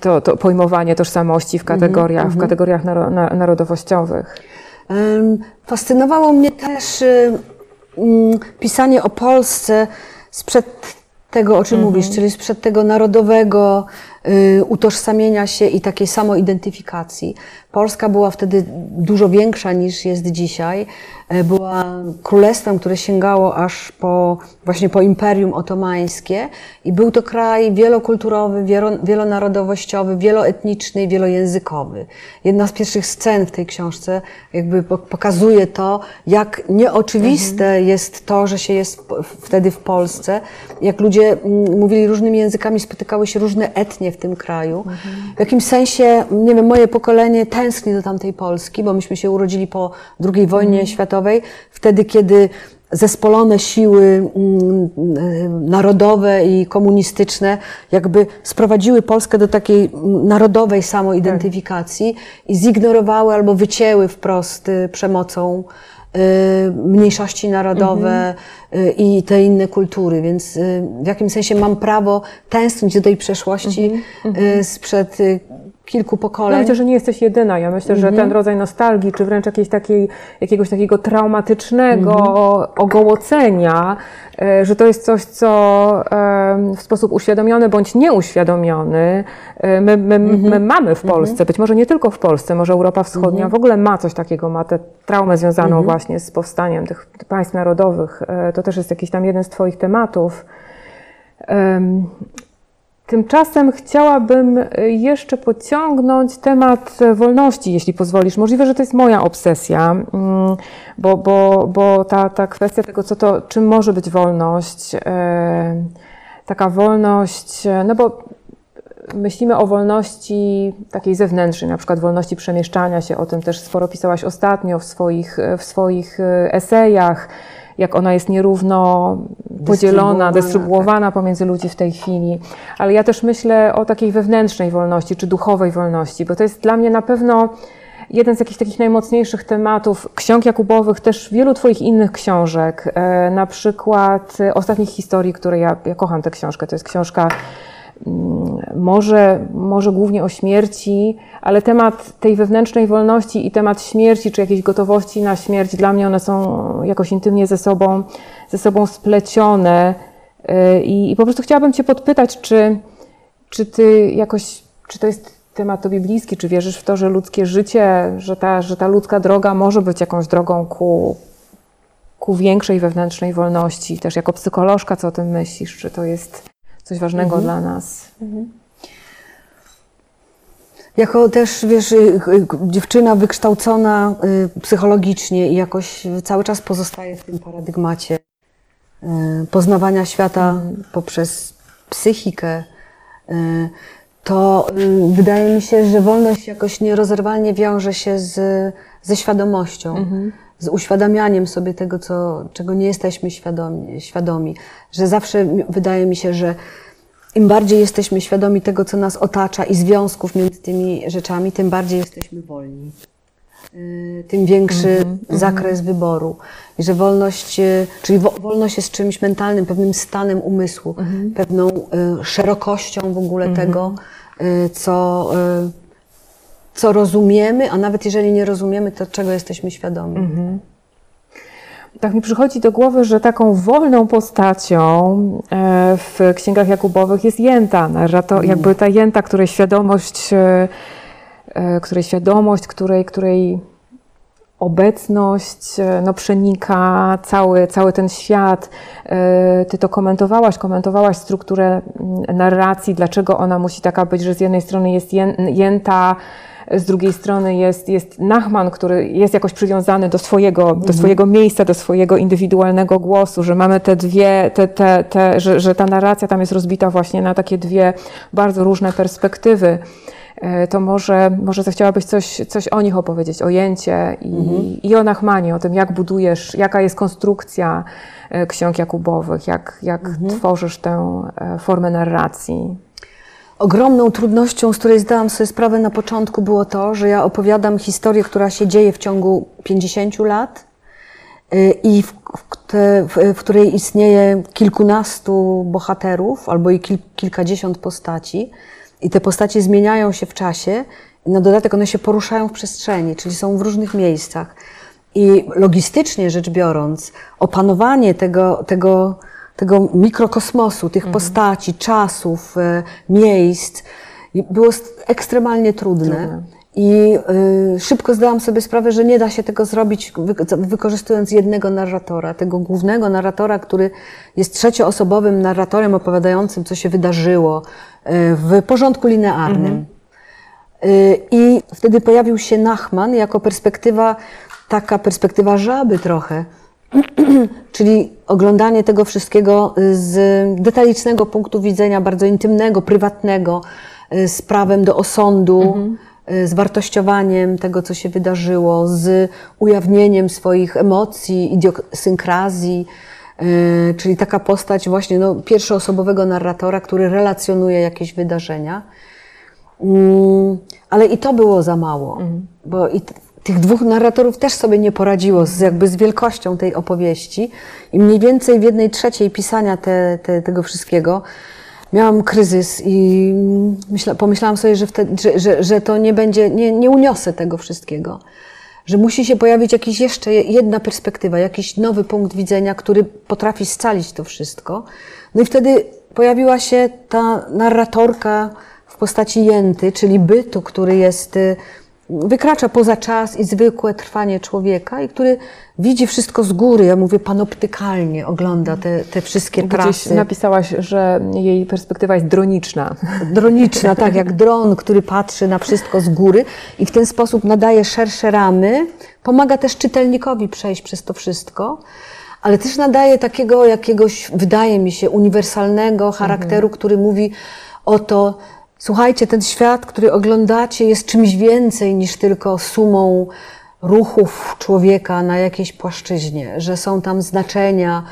to, to pojmowanie tożsamości w kategoriach, w kategoriach naro, na, narodowościowych. Fascynowało mnie też mm, pisanie o Polsce sprzed tego, o czym mówisz, czyli sprzed tego narodowego y, utożsamienia się i takiej samoidentyfikacji. Polska była wtedy dużo większa niż jest dzisiaj. E, Była królestwem, które sięgało aż po, właśnie po Imperium Otomańskie i był to kraj wielokulturowy, wielo, wielonarodowościowy, wieloetniczny i wielojęzykowy. Jedna z pierwszych scen w tej książce jakby po- pokazuje to, jak nieoczywiste jest to, że się jest wtedy w Polsce, jak ludzie mm, mówili różnymi językami, spotykały się różne etnie w tym kraju. W jakimś sensie, nie wiem, moje pokolenie tęskni do tamtej Polski, bo myśmy się urodzili po II wojnie światowej, wtedy, kiedy zespolone siły mm, y, narodowe i komunistyczne jakby sprowadziły Polskę do takiej mm, narodowej samoidentyfikacji i zignorowały albo wycięły wprost y, przemocą y, mniejszości narodowe y, i te inne kultury, więc w jakim sensie mam prawo tęsknić do tej przeszłości y, sprzed y, kilku No pokoleń. myślę, że nie jesteś jedyna. Ja myślę, że ten rodzaj nostalgii, czy wręcz jakiejś takiej, jakiegoś takiego traumatycznego ogołocenia, e, że to jest coś, co w sposób uświadomiony bądź nieuświadomiony e, my, my, my mamy w Polsce. Być może nie tylko w Polsce, może Europa Wschodnia w ogóle ma coś takiego, ma tę traumę związaną właśnie z powstaniem tych państw narodowych. E, To też jest jakiś tam jeden z Twoich tematów. Em, Tymczasem chciałabym y, jeszcze pociągnąć temat e, wolności, jeśli pozwolisz. Możliwe, że to jest moja obsesja, mm, bo, bo, bo ta, ta kwestia tego, co to, czym może być wolność, e, taka wolność, no bo myślimy o wolności takiej zewnętrznej, na przykład wolności przemieszczania się, o tym też sporo pisałaś ostatnio w swoich, w swoich esejach, jak ona jest nierówno podzielona, Dystrybuowana, dystrybuowana pomiędzy ludzi w tej chwili. Ale ja też myślę o takiej wewnętrznej wolności, czy duchowej wolności, bo to jest dla mnie na pewno jeden z jakichś takich najmocniejszych tematów ksiąg Jakubowych, też wielu Twoich innych książek, e, na przykład e, Ostatnich historii, które ja, ja kocham tę książkę. To jest książka może, może głównie o śmierci, ale temat tej wewnętrznej wolności i temat śmierci, czy jakiejś gotowości na śmierć, dla mnie one są jakoś intymnie ze sobą, ze sobą splecione. E, I, I po prostu chciałabym Cię podpytać, czy, czy Ty jakoś, czy to jest temat Tobie bliski, czy wierzysz w to, że ludzkie życie, że ta, że ta ludzka droga może być jakąś drogą ku, ku większej wewnętrznej wolności? Też jako psycholożka, co o tym myślisz? Czy to jest coś ważnego dla nas? Jako też, wiesz, y, y, dziewczyna wykształcona y, psychologicznie i jakoś cały czas pozostaje w tym paradygmacie poznawania świata poprzez psychikę, to wydaje mi się, że wolność jakoś nierozerwalnie wiąże się z, ze świadomością, z uświadamianiem sobie tego, co, czego nie jesteśmy świadomi, świadomi. Że zawsze wydaje mi się, że im bardziej jesteśmy świadomi tego, co nas otacza i związków między tymi rzeczami, tym bardziej jesteśmy wolni. Y, Tym większy zakres wyboru. I że wolność, y, czyli wo- wolność jest czymś mentalnym, pewnym stanem umysłu, pewną y, szerokością w ogóle tego, y, co, co rozumiemy, a nawet jeżeli nie rozumiemy, to czego jesteśmy świadomi. Tak mi przychodzi do głowy, że taką wolną postacią e, w księgach Jakubowych jest jęta, narrator, jakby ta jęta, której świadomość, e, e, której świadomość, której, której obecność e, no, przenika cały, cały ten świat. E, Ty to komentowałaś, komentowałaś strukturę mm, narracji, dlaczego ona musi taka być, że z jednej strony jest ję- jęta, z drugiej strony jest, jest Nachman, który jest jakoś przywiązany do swojego, do swojego miejsca, do swojego indywidualnego głosu, że mamy te dwie, te, te, te, że, że ta narracja tam jest rozbita właśnie na takie dwie bardzo różne perspektywy. E, To może, może zechciałabyś coś, coś o nich opowiedzieć, o Jęcie i, i o Nachmanie, o tym, jak budujesz, jaka jest konstrukcja e, ksiąg Jakubowych, jak, jak tworzysz tę e, formę narracji. Ogromną trudnością, z której zdałam sobie sprawę na początku, było to, że ja opowiadam historię, która się dzieje w ciągu 50 lat i w, w, w której istnieje kilkunastu bohaterów albo i kil, kilkadziesiąt postaci. I te postacie zmieniają się w czasie. Na dodatek one się poruszają w przestrzeni, czyli są w różnych miejscach. I logistycznie rzecz biorąc, opanowanie tego, tego, tego mikrokosmosu, tych postaci, czasów, e, miejsc było ekstremalnie trudne. Trudne. I y, szybko zdałam sobie sprawę, że nie da się tego zrobić wy, wykorzystując jednego narratora, tego głównego narratora, który jest trzecioosobowym narratorem opowiadającym, co się wydarzyło y, w porządku linearnym. Y, I wtedy pojawił się Nachman jako perspektywa, taka perspektywa żaby trochę, czyli oglądanie tego wszystkiego z detalicznego punktu widzenia, bardzo intymnego, prywatnego, z prawem do osądu, y, z wartościowaniem tego, co się wydarzyło, z ujawnieniem swoich emocji, idiosynkrazji, y, czyli taka postać właśnie no, pierwszoosobowego narratora, który relacjonuje jakieś wydarzenia. Mm, ale i to było za mało, bo i tych dwóch narratorów też sobie nie poradziło z, jakby z wielkością tej opowieści i mniej więcej w jednej trzeciej pisania te, te, tego wszystkiego miałam kryzys i myśla, pomyślałam sobie, że, wtedy, że, że, że to nie będzie, nie, nie uniosę tego wszystkiego. Że musi się pojawić jakaś jeszcze jedna perspektywa, jakiś nowy punkt widzenia, który potrafi scalić to wszystko. No i wtedy pojawiła się ta narratorka w postaci jęty, czyli bytu, który jest, y, wykracza poza czas i zwykłe trwanie człowieka i który widzi wszystko z góry. Ja mówię panoptykalnie, ogląda te, te wszystkie Gdzieś trasy. napisałaś, że jej perspektywa jest droniczna. Droniczna, tak jak dron, który patrzy na wszystko z góry i w ten sposób nadaje szersze ramy, pomaga też czytelnikowi przejść przez to wszystko, ale też nadaje takiego jakiegoś, wydaje mi się, uniwersalnego charakteru, który mówi o to, słuchajcie, ten świat, który oglądacie, jest czymś więcej niż tylko sumą ruchów człowieka na jakiejś płaszczyźnie, że są tam znaczenia,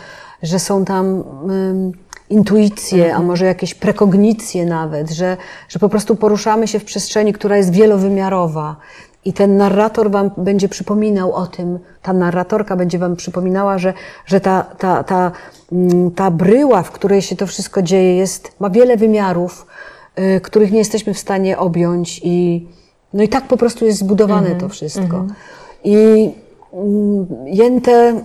że są tam ym, intuicje, a może jakieś prekognicje nawet, że, że po prostu poruszamy się w przestrzeni, która jest wielowymiarowa. I ten narrator wam będzie przypominał o tym, ta narratorka będzie wam przypominała, że, że ta, ta, ta, ta bryła, w której się to wszystko dzieje, jest, ma wiele wymiarów, których nie jesteśmy w stanie objąć i no i tak po prostu jest zbudowane to wszystko. I mm, Jętę,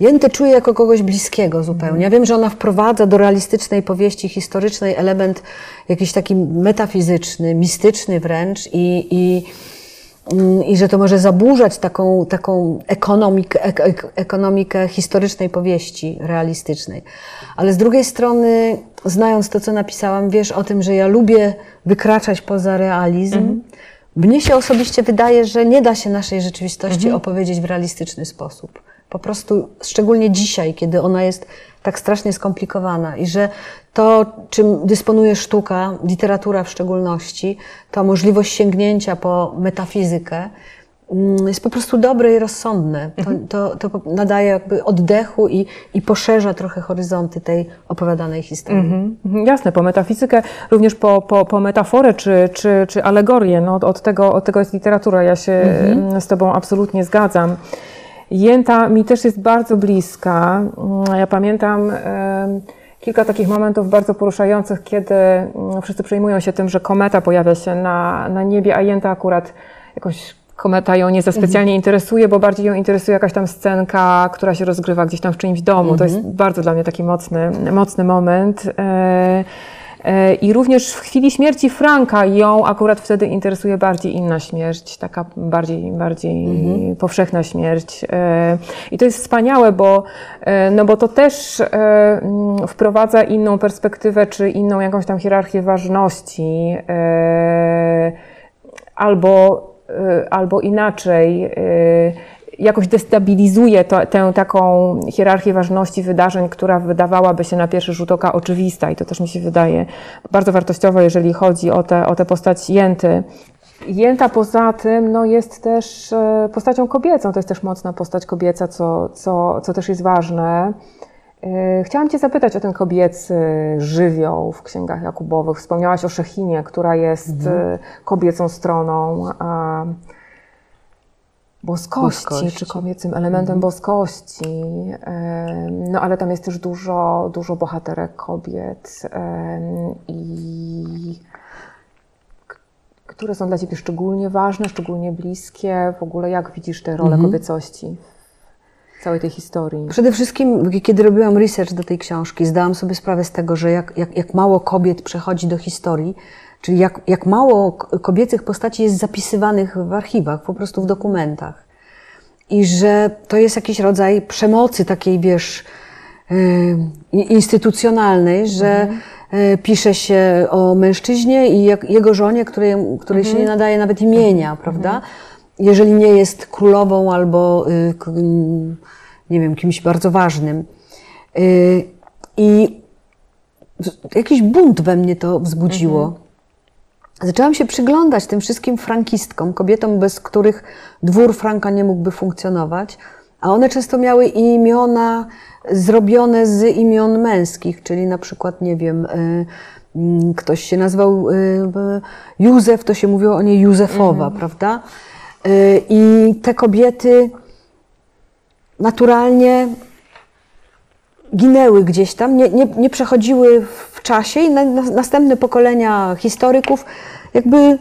Jętę czuję jako kogoś bliskiego zupełnie. Ja wiem, że ona wprowadza do realistycznej powieści historycznej element jakiś taki metafizyczny, mistyczny wręcz i, i, mm, i że to może zaburzać taką, taką ekonomikę, ek, ek, ekonomikę historycznej powieści realistycznej. Ale z drugiej strony, znając to, co napisałam, wiesz o tym, że ja lubię wykraczać poza realizm. Mnie się osobiście wydaje, że nie da się naszej rzeczywistości opowiedzieć w realistyczny sposób. Po prostu, szczególnie dzisiaj, kiedy ona jest tak strasznie skomplikowana i że to, czym dysponuje sztuka, literatura w szczególności, to możliwość sięgnięcia po metafizykę, mm, jest po prostu dobre i rozsądne. To, to, to nadaje jakby oddechu i, i poszerza trochę horyzonty tej opowiadanej historii. Mhm, Jasne, po metafizykę, również po, po, po metaforę czy, czy, czy alegorię. No, od, tego, od tego jest literatura. Ja się mm, z Tobą absolutnie zgadzam. Jęta mi też jest bardzo bliska. Mm, Ja pamiętam kilka takich momentów bardzo poruszających, kiedy mm, wszyscy przejmują się tym, że kometa pojawia się na, na niebie, a Jęta akurat jakoś kometa ją nie za specjalnie interesuje, bo bardziej ją interesuje jakaś tam scenka, która się rozgrywa gdzieś tam w czyimś domu. To jest bardzo dla mnie taki mocny, mocny moment. E, I również w chwili śmierci Franka ją akurat wtedy interesuje bardziej inna śmierć, taka bardziej, bardziej powszechna śmierć. E, I to jest wspaniałe, bo, e, no bo to też mm, wprowadza inną perspektywę, czy inną jakąś tam hierarchię ważności. Albo, albo inaczej, jakoś destabilizuje to, tę taką hierarchię ważności wydarzeń, która wydawałaby się na pierwszy rzut oka oczywista i to też mi się wydaje bardzo wartościowe, jeżeli chodzi o tę o tę postać Jęty. Jęta poza tym no, jest też e, postacią kobiecą, to jest też mocna postać kobieca, co, co, co też jest ważne. E, Chciałam Cię zapytać o ten kobiecy żywioł w księgach Jakubowych. Wspomniałaś o Szechinie, która jest e, kobiecą stroną a, boskości, Boskości. czy kobiecym elementem boskości. E, No ale tam jest też dużo, dużo bohaterek kobiet i które są dla Ciebie szczególnie ważne, szczególnie bliskie. W ogóle jak widzisz tę rolę kobiecości w całej tej historii? Przede wszystkim, kiedy robiłam research do tej książki, zdałam sobie sprawę z tego, że jak, jak, jak mało kobiet przechodzi do historii, czyli jak, jak mało kobiecych postaci jest zapisywanych w archiwach, po prostu w dokumentach. I że to jest jakiś rodzaj przemocy takiej, wiesz, yy, instytucjonalnej, że yy, pisze się o mężczyźnie i jego żonie, której, której się nie nadaje nawet imienia, prawda? Jeżeli nie jest królową albo mm, nie wiem, kimś bardzo ważnym. I jakiś bunt we mnie to wzbudziło. Zaczęłam się przyglądać tym wszystkim frankistkom, kobietom, bez których dwór Franka nie mógłby funkcjonować, a one często miały imiona zrobione z imion męskich, czyli na przykład, nie wiem, y, mm, ktoś się nazywał y, Józef, to się mówiło o niej Józefowa, prawda? Y, I te kobiety naturalnie ginęły gdzieś tam, nie, nie, nie przechodziły w czasie i na, na, następne pokolenia historyków jakby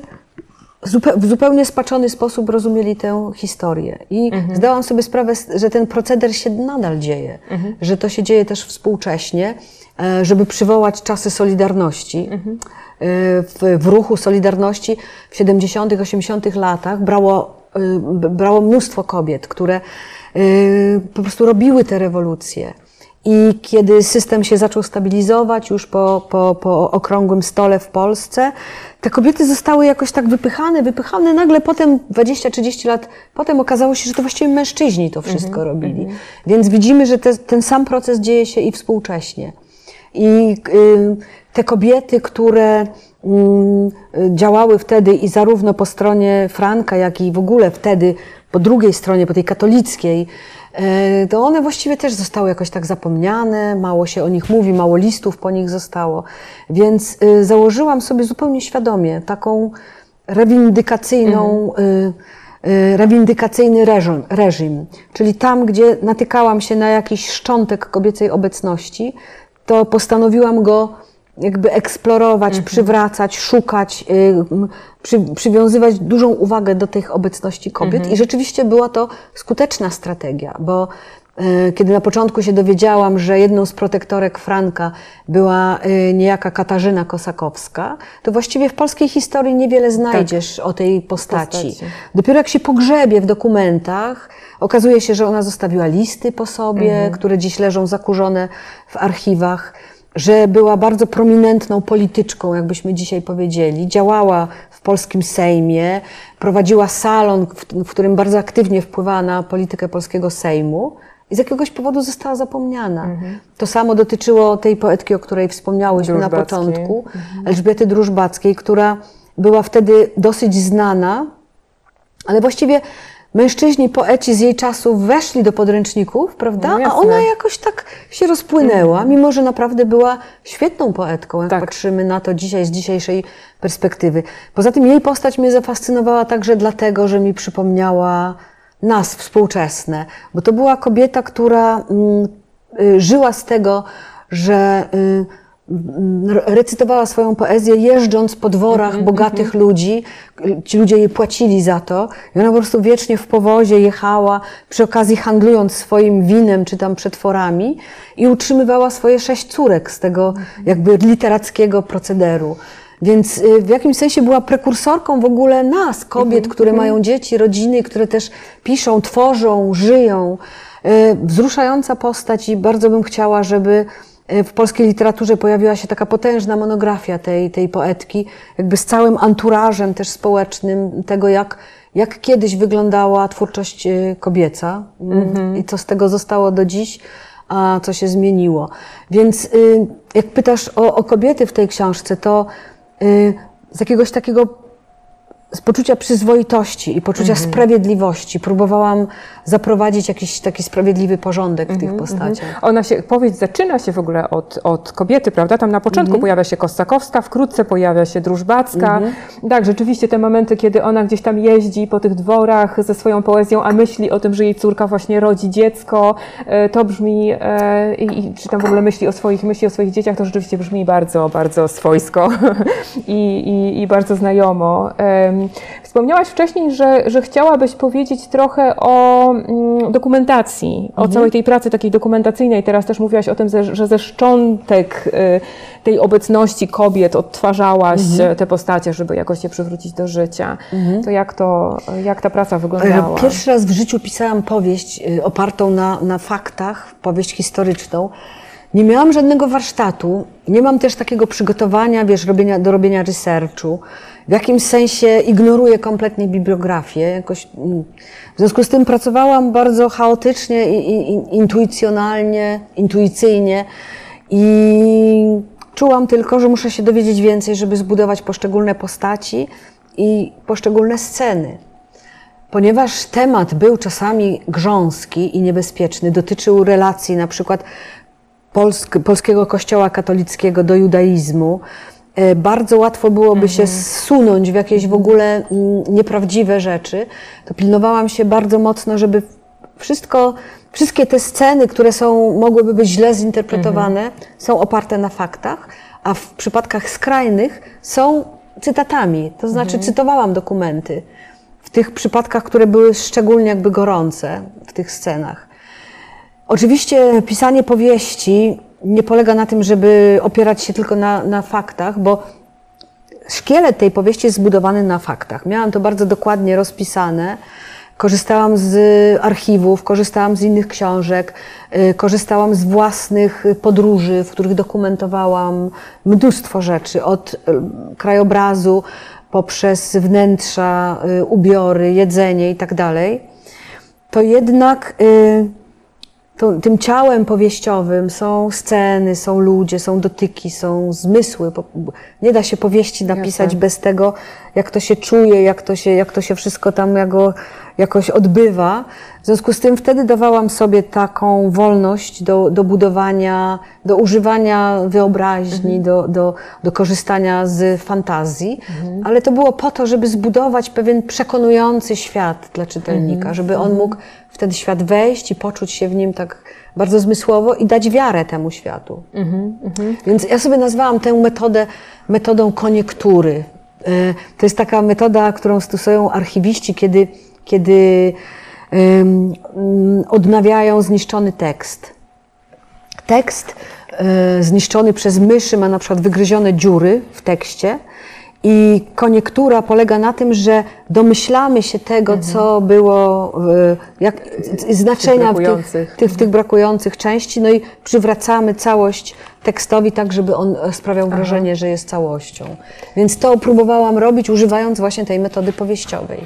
w zupełnie spaczony sposób rozumieli tę historię. I zdałam sobie sprawę, że ten proceder się nadal dzieje, że to się dzieje też współcześnie, e, żeby przywołać czasy Solidarności. E, W, w ruchu Solidarności w 70., 80. latach brało, e, brało mnóstwo kobiet, które po prostu robiły te rewolucje. I kiedy system się zaczął stabilizować już po, po, po okrągłym stole w Polsce, te kobiety zostały jakoś tak wypychane, wypychane. Nagle potem, 20-30 lat potem okazało się, że to właściwie mężczyźni to wszystko robili. Więc widzimy, że te, ten sam proces dzieje się i współcześnie. I y, te kobiety, które mm, działały wtedy i zarówno po stronie Franka, jak i w ogóle wtedy po drugiej stronie, po tej katolickiej, to one właściwie też zostały jakoś tak zapomniane, mało się o nich mówi, mało listów po nich zostało. Więc y, założyłam sobie zupełnie świadomie taką rewindykacyjną, y, y, rewindykacyjny reżim, reżim. Czyli tam, gdzie natykałam się na jakiś szczątek kobiecej obecności, to postanowiłam go jakby eksplorować, przywracać, szukać, y, przy, przywiązywać dużą uwagę do tych obecności kobiet. I rzeczywiście była to skuteczna strategia, bo y, kiedy na początku się dowiedziałam, że jedną z protektorek Franka była y, niejaka Katarzyna Kosakowska, to właściwie w polskiej historii niewiele znajdziesz o tej postaci. Postaci. Dopiero jak się pogrzebie w dokumentach, okazuje się, że ona zostawiła listy po sobie, które dziś leżą zakurzone w archiwach, że była bardzo prominentną polityczką, jakbyśmy dzisiaj powiedzieli. Działała w polskim Sejmie, prowadziła salon, w, którym bardzo aktywnie wpływała na politykę polskiego Sejmu. I z jakiegoś powodu została zapomniana. To samo dotyczyło tej poetki, o której wspomniałyśmy na początku, Elżbiety Drużbackiej, która była wtedy dosyć znana, ale właściwie mężczyźni, poeci z jej czasów weszli do podręczników, prawda? No A ona jakoś tak się rozpłynęła, mimo że naprawdę była świetną poetką, jak Tak. patrzymy na to dzisiaj z dzisiejszej perspektywy. Poza tym jej postać mnie zafascynowała także dlatego, że mi przypomniała nas współczesne, bo to była kobieta, która mm, y, żyła z tego, że y, recytowała swoją poezję jeżdżąc po dworach bogatych ludzi. Ci ludzie jej płacili za to. I ona po prostu wiecznie w powozie jechała, przy okazji handlując swoim winem czy tam przetworami i utrzymywała swoje sześć córek z tego jakby literackiego procederu. Więc y, w jakimś sensie była prekursorką w ogóle nas, kobiet, które mają dzieci, rodziny, które też piszą, tworzą, żyją. Y, Wzruszająca postać i bardzo bym chciała, żeby w polskiej literaturze pojawiła się taka potężna monografia tej, tej poetki, jakby z całym anturażem też społecznym tego, jak, jak kiedyś wyglądała twórczość y, kobieca mm, i co z tego zostało do dziś, a co się zmieniło. Więc y, jak pytasz o, o kobiety w tej książce, to y, z jakiegoś takiego z poczucia przyzwoitości i poczucia sprawiedliwości próbowałam zaprowadzić jakiś taki sprawiedliwy porządek w tych postaciach. Ona się, powieść zaczyna się w ogóle od, od kobiety, prawda? Tam na początku pojawia się Kostakowska, wkrótce pojawia się Drużbacka. Tak, rzeczywiście te momenty, kiedy ona gdzieś tam jeździ po tych dworach ze swoją poezją, a myśli o tym, że jej córka właśnie rodzi dziecko, e, to brzmi, e, i, i czy tam w ogóle myśli o swoich, myśli o swoich dzieciach, to rzeczywiście brzmi bardzo, bardzo swojsko i, i, i bardzo znajomo. Wspomniałaś wcześniej, że, że chciałabyś powiedzieć trochę o mm, dokumentacji, o całej tej pracy takiej dokumentacyjnej. Teraz też mówiłaś o tym, że, ze szczątek y, tej obecności kobiet odtwarzałaś e, te postacie, żeby jakoś je przywrócić do życia. To jak to, jak ta praca wyglądała? E, Pierwszy raz w życiu pisałam powieść y, opartą na, na faktach, powieść historyczną. Nie miałam żadnego warsztatu, nie mam też takiego przygotowania, wiesz, robienia, do robienia researchu. W jakimś sensie ignoruję kompletnie bibliografię. Jakoś, mm, w związku z tym pracowałam bardzo chaotycznie i, i, intuicjonalnie, intuicyjnie i czułam tylko, że muszę się dowiedzieć więcej, żeby zbudować poszczególne postaci i poszczególne sceny. Ponieważ temat był czasami grząski i niebezpieczny, dotyczył relacji na przykład polsk, polskiego kościoła katolickiego do judaizmu, bardzo łatwo byłoby się zsunąć w jakieś w ogóle mm, nieprawdziwe rzeczy, to pilnowałam się bardzo mocno, żeby wszystko, wszystkie te sceny, które są, mogłyby być źle zinterpretowane, są oparte na faktach, a w przypadkach skrajnych są cytatami. To znaczy cytowałam dokumenty w tych przypadkach, które były szczególnie jakby gorące w tych scenach. Oczywiście pisanie powieści nie polega na tym, żeby opierać się tylko na, na faktach, bo szkielet tej powieści jest zbudowany na faktach. Miałam to bardzo dokładnie rozpisane. Korzystałam z archiwów, korzystałam z innych książek, y, korzystałam z własnych podróży, w których dokumentowałam mnóstwo rzeczy, od y, krajobrazu poprzez wnętrza, y, ubiory, jedzenie i tak dalej. To jednak tą, tym ciałem powieściowym są sceny, są ludzie, są dotyki, są zmysły. Nie da się powieści napisać Jasne. bez tego, jak to się czuje, jak to się, jak to się wszystko tam jago, jakoś odbywa. W związku z tym wtedy dawałam sobie taką wolność do, do budowania, do używania wyobraźni, do, do, do korzystania z fantazji, ale to było po to, żeby zbudować pewien przekonujący świat dla czytelnika, żeby on mógł w ten świat wejść i poczuć się w nim tak bardzo zmysłowo i dać wiarę temu światu. Więc ja sobie nazwałam tę metodę metodą koniektury. E, To jest taka metoda, którą stosują archiwiści, kiedy, kiedy mm, odnawiają zniszczony tekst. Tekst e, zniszczony przez myszy ma na przykład wygryzione dziury w tekście i koniektura polega na tym, że domyślamy się tego, co było, e, jak, znaczenia w tych, tych, w tych brakujących części, no i przywracamy całość tekstowi tak, żeby on e, sprawiał wrażenie, że jest całością. Więc to próbowałam robić, używając właśnie tej metody powieściowej.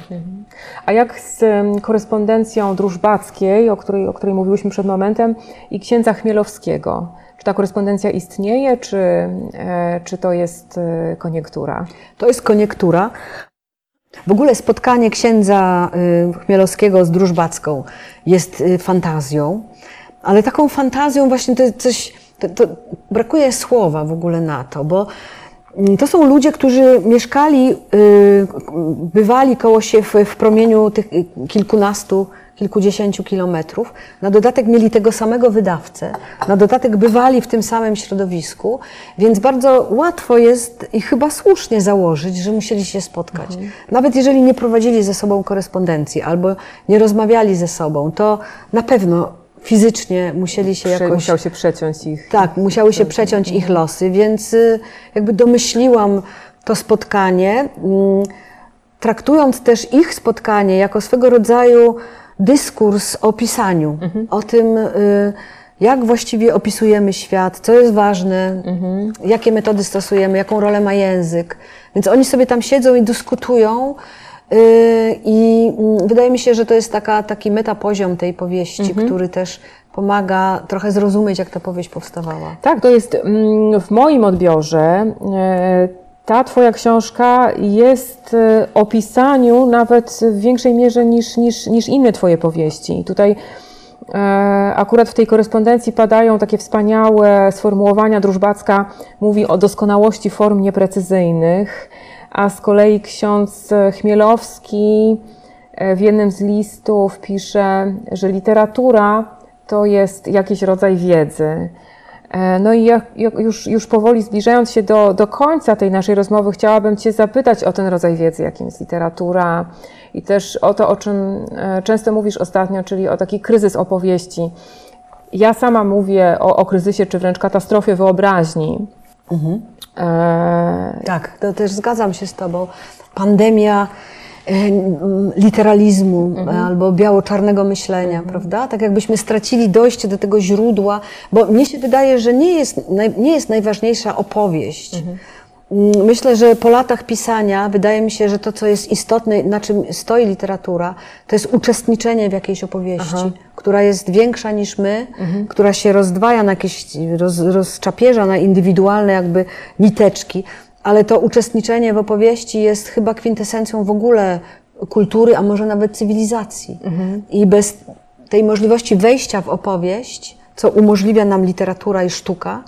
A jak z korespondencją drużbackiej, o której, o której mówiłyśmy przed momentem, i księdza Chmielowskiego? Czy ta korespondencja istnieje, czy, e, czy to jest e, koniektura? To jest koniektura. W ogóle spotkanie księdza y, Chmielowskiego z Drużbacką jest y, fantazją, ale taką fantazją właśnie to jest coś, to, to brakuje słowa w ogóle na to, bo mm, to są ludzie, którzy mieszkali, y, bywali koło się w, w promieniu tych kilkunastu, kilkudziesięciu kilometrów. Na dodatek mieli tego samego wydawcę, na dodatek bywali w tym samym środowisku, więc bardzo łatwo jest i chyba słusznie założyć, że musieli się spotkać. Nawet jeżeli nie prowadzili ze sobą korespondencji albo nie rozmawiali ze sobą, to na pewno fizycznie musieli się Prze- jakoś... Musiał się przeciąć ich. Tak, musiały się przeciąć ich losy, więc y, jakby domyśliłam to spotkanie, mm, traktując też ich spotkanie jako swego rodzaju dyskurs o pisaniu, o tym, y, jak właściwie opisujemy świat, co jest ważne, jakie metody stosujemy, jaką rolę ma język. Więc oni sobie tam siedzą i dyskutują. Y, I mm, wydaje mi się, że to jest taka, taki metapoziom tej powieści, który też pomaga trochę zrozumieć, jak ta powieść powstawała. Tak, to jest mm, w moim odbiorze. e, Ta Twoja książka jest e, o pisaniu nawet w większej mierze niż, niż, niż inne Twoje powieści. I tutaj e, akurat w tej korespondencji padają takie wspaniałe sformułowania. Drużbacka mówi o doskonałości form nieprecyzyjnych, a z kolei ksiądz Chmielowski e, w jednym z listów pisze, że literatura to jest jakiś rodzaj wiedzy. E, No i już, już powoli zbliżając się do, do końca tej naszej rozmowy, chciałabym Cię zapytać o ten rodzaj wiedzy, jakim jest literatura i też o to, o czym e, często mówisz ostatnio, czyli o taki kryzys opowieści. Ja sama mówię o, o kryzysie, czy wręcz katastrofie wyobraźni. E, Tak, to też zgadzam się z Tobą. Pandemia e, literalizmu albo biało-czarnego myślenia, prawda? Tak jakbyśmy stracili dojście do tego źródła, bo mnie się wydaje, że nie jest, nie jest najważniejsza opowieść. Mm, Myślę, że po latach pisania wydaje mi się, że to, co jest istotne, na czym stoi literatura, to jest uczestniczenie w jakiejś opowieści, która jest większa niż my, która się rozdwaja na jakieś, roz, rozczapierza na indywidualne jakby niteczki, ale to uczestniczenie w opowieści jest chyba kwintesencją w ogóle kultury, a może nawet cywilizacji. I bez tej możliwości wejścia w opowieść, co umożliwia nam literatura i sztuka,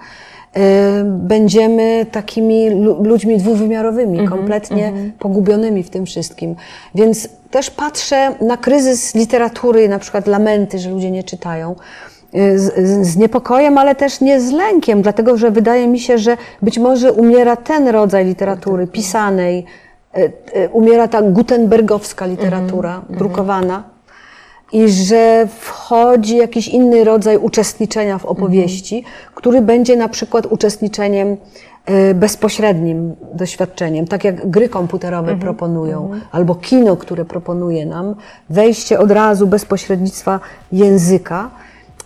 będziemy takimi lu- ludźmi dwuwymiarowymi, kompletnie pogubionymi w tym wszystkim. Więc też patrzę na kryzys literatury, na przykład lamenty, że ludzie nie czytają. y, Z, z, niepokojem, ale też nie z lękiem, dlatego że wydaje mi się, że być może umiera ten rodzaj literatury pisanej, y, y, umiera ta gutenbergowska literatura drukowana, i że wchodzi jakiś inny rodzaj uczestniczenia w opowieści, który będzie na przykład uczestniczeniem e, bezpośrednim doświadczeniem, tak jak gry komputerowe proponują, albo kino, które proponuje nam, wejście od razu bez pośrednictwa języka,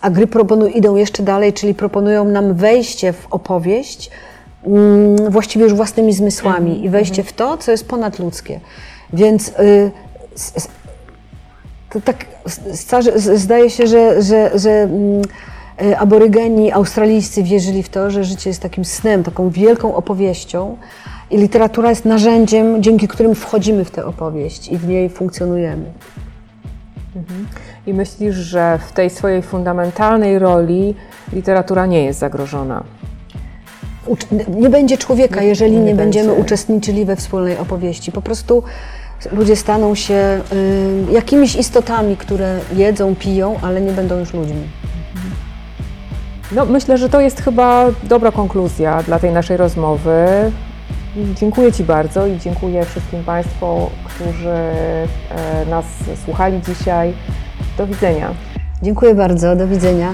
a gry proponują, idą jeszcze dalej, czyli proponują nam wejście w opowieść mm, właściwie już własnymi zmysłami i wejście w to, co jest ponadludzkie. Więc y, to tak zdaje się, że, że, że mm, e, aborygeni australijscy wierzyli w to, że życie jest takim snem, taką wielką opowieścią i literatura jest narzędziem, dzięki którym wchodzimy w tę opowieść i w niej funkcjonujemy. I myślisz, że w tej swojej fundamentalnej roli literatura nie jest zagrożona? Ucz- nie będzie człowieka, jeżeli nie, nie będziemy będzie. uczestniczyli we wspólnej opowieści. Po prostu ludzie staną się y, jakimiś istotami, które jedzą, piją, ale nie będą już ludźmi. No, myślę, że to jest chyba dobra konkluzja dla tej naszej rozmowy. Dziękuję Ci bardzo i dziękuję wszystkim Państwu, którzy e, nas słuchali dzisiaj. Do widzenia. Dziękuję bardzo, do widzenia.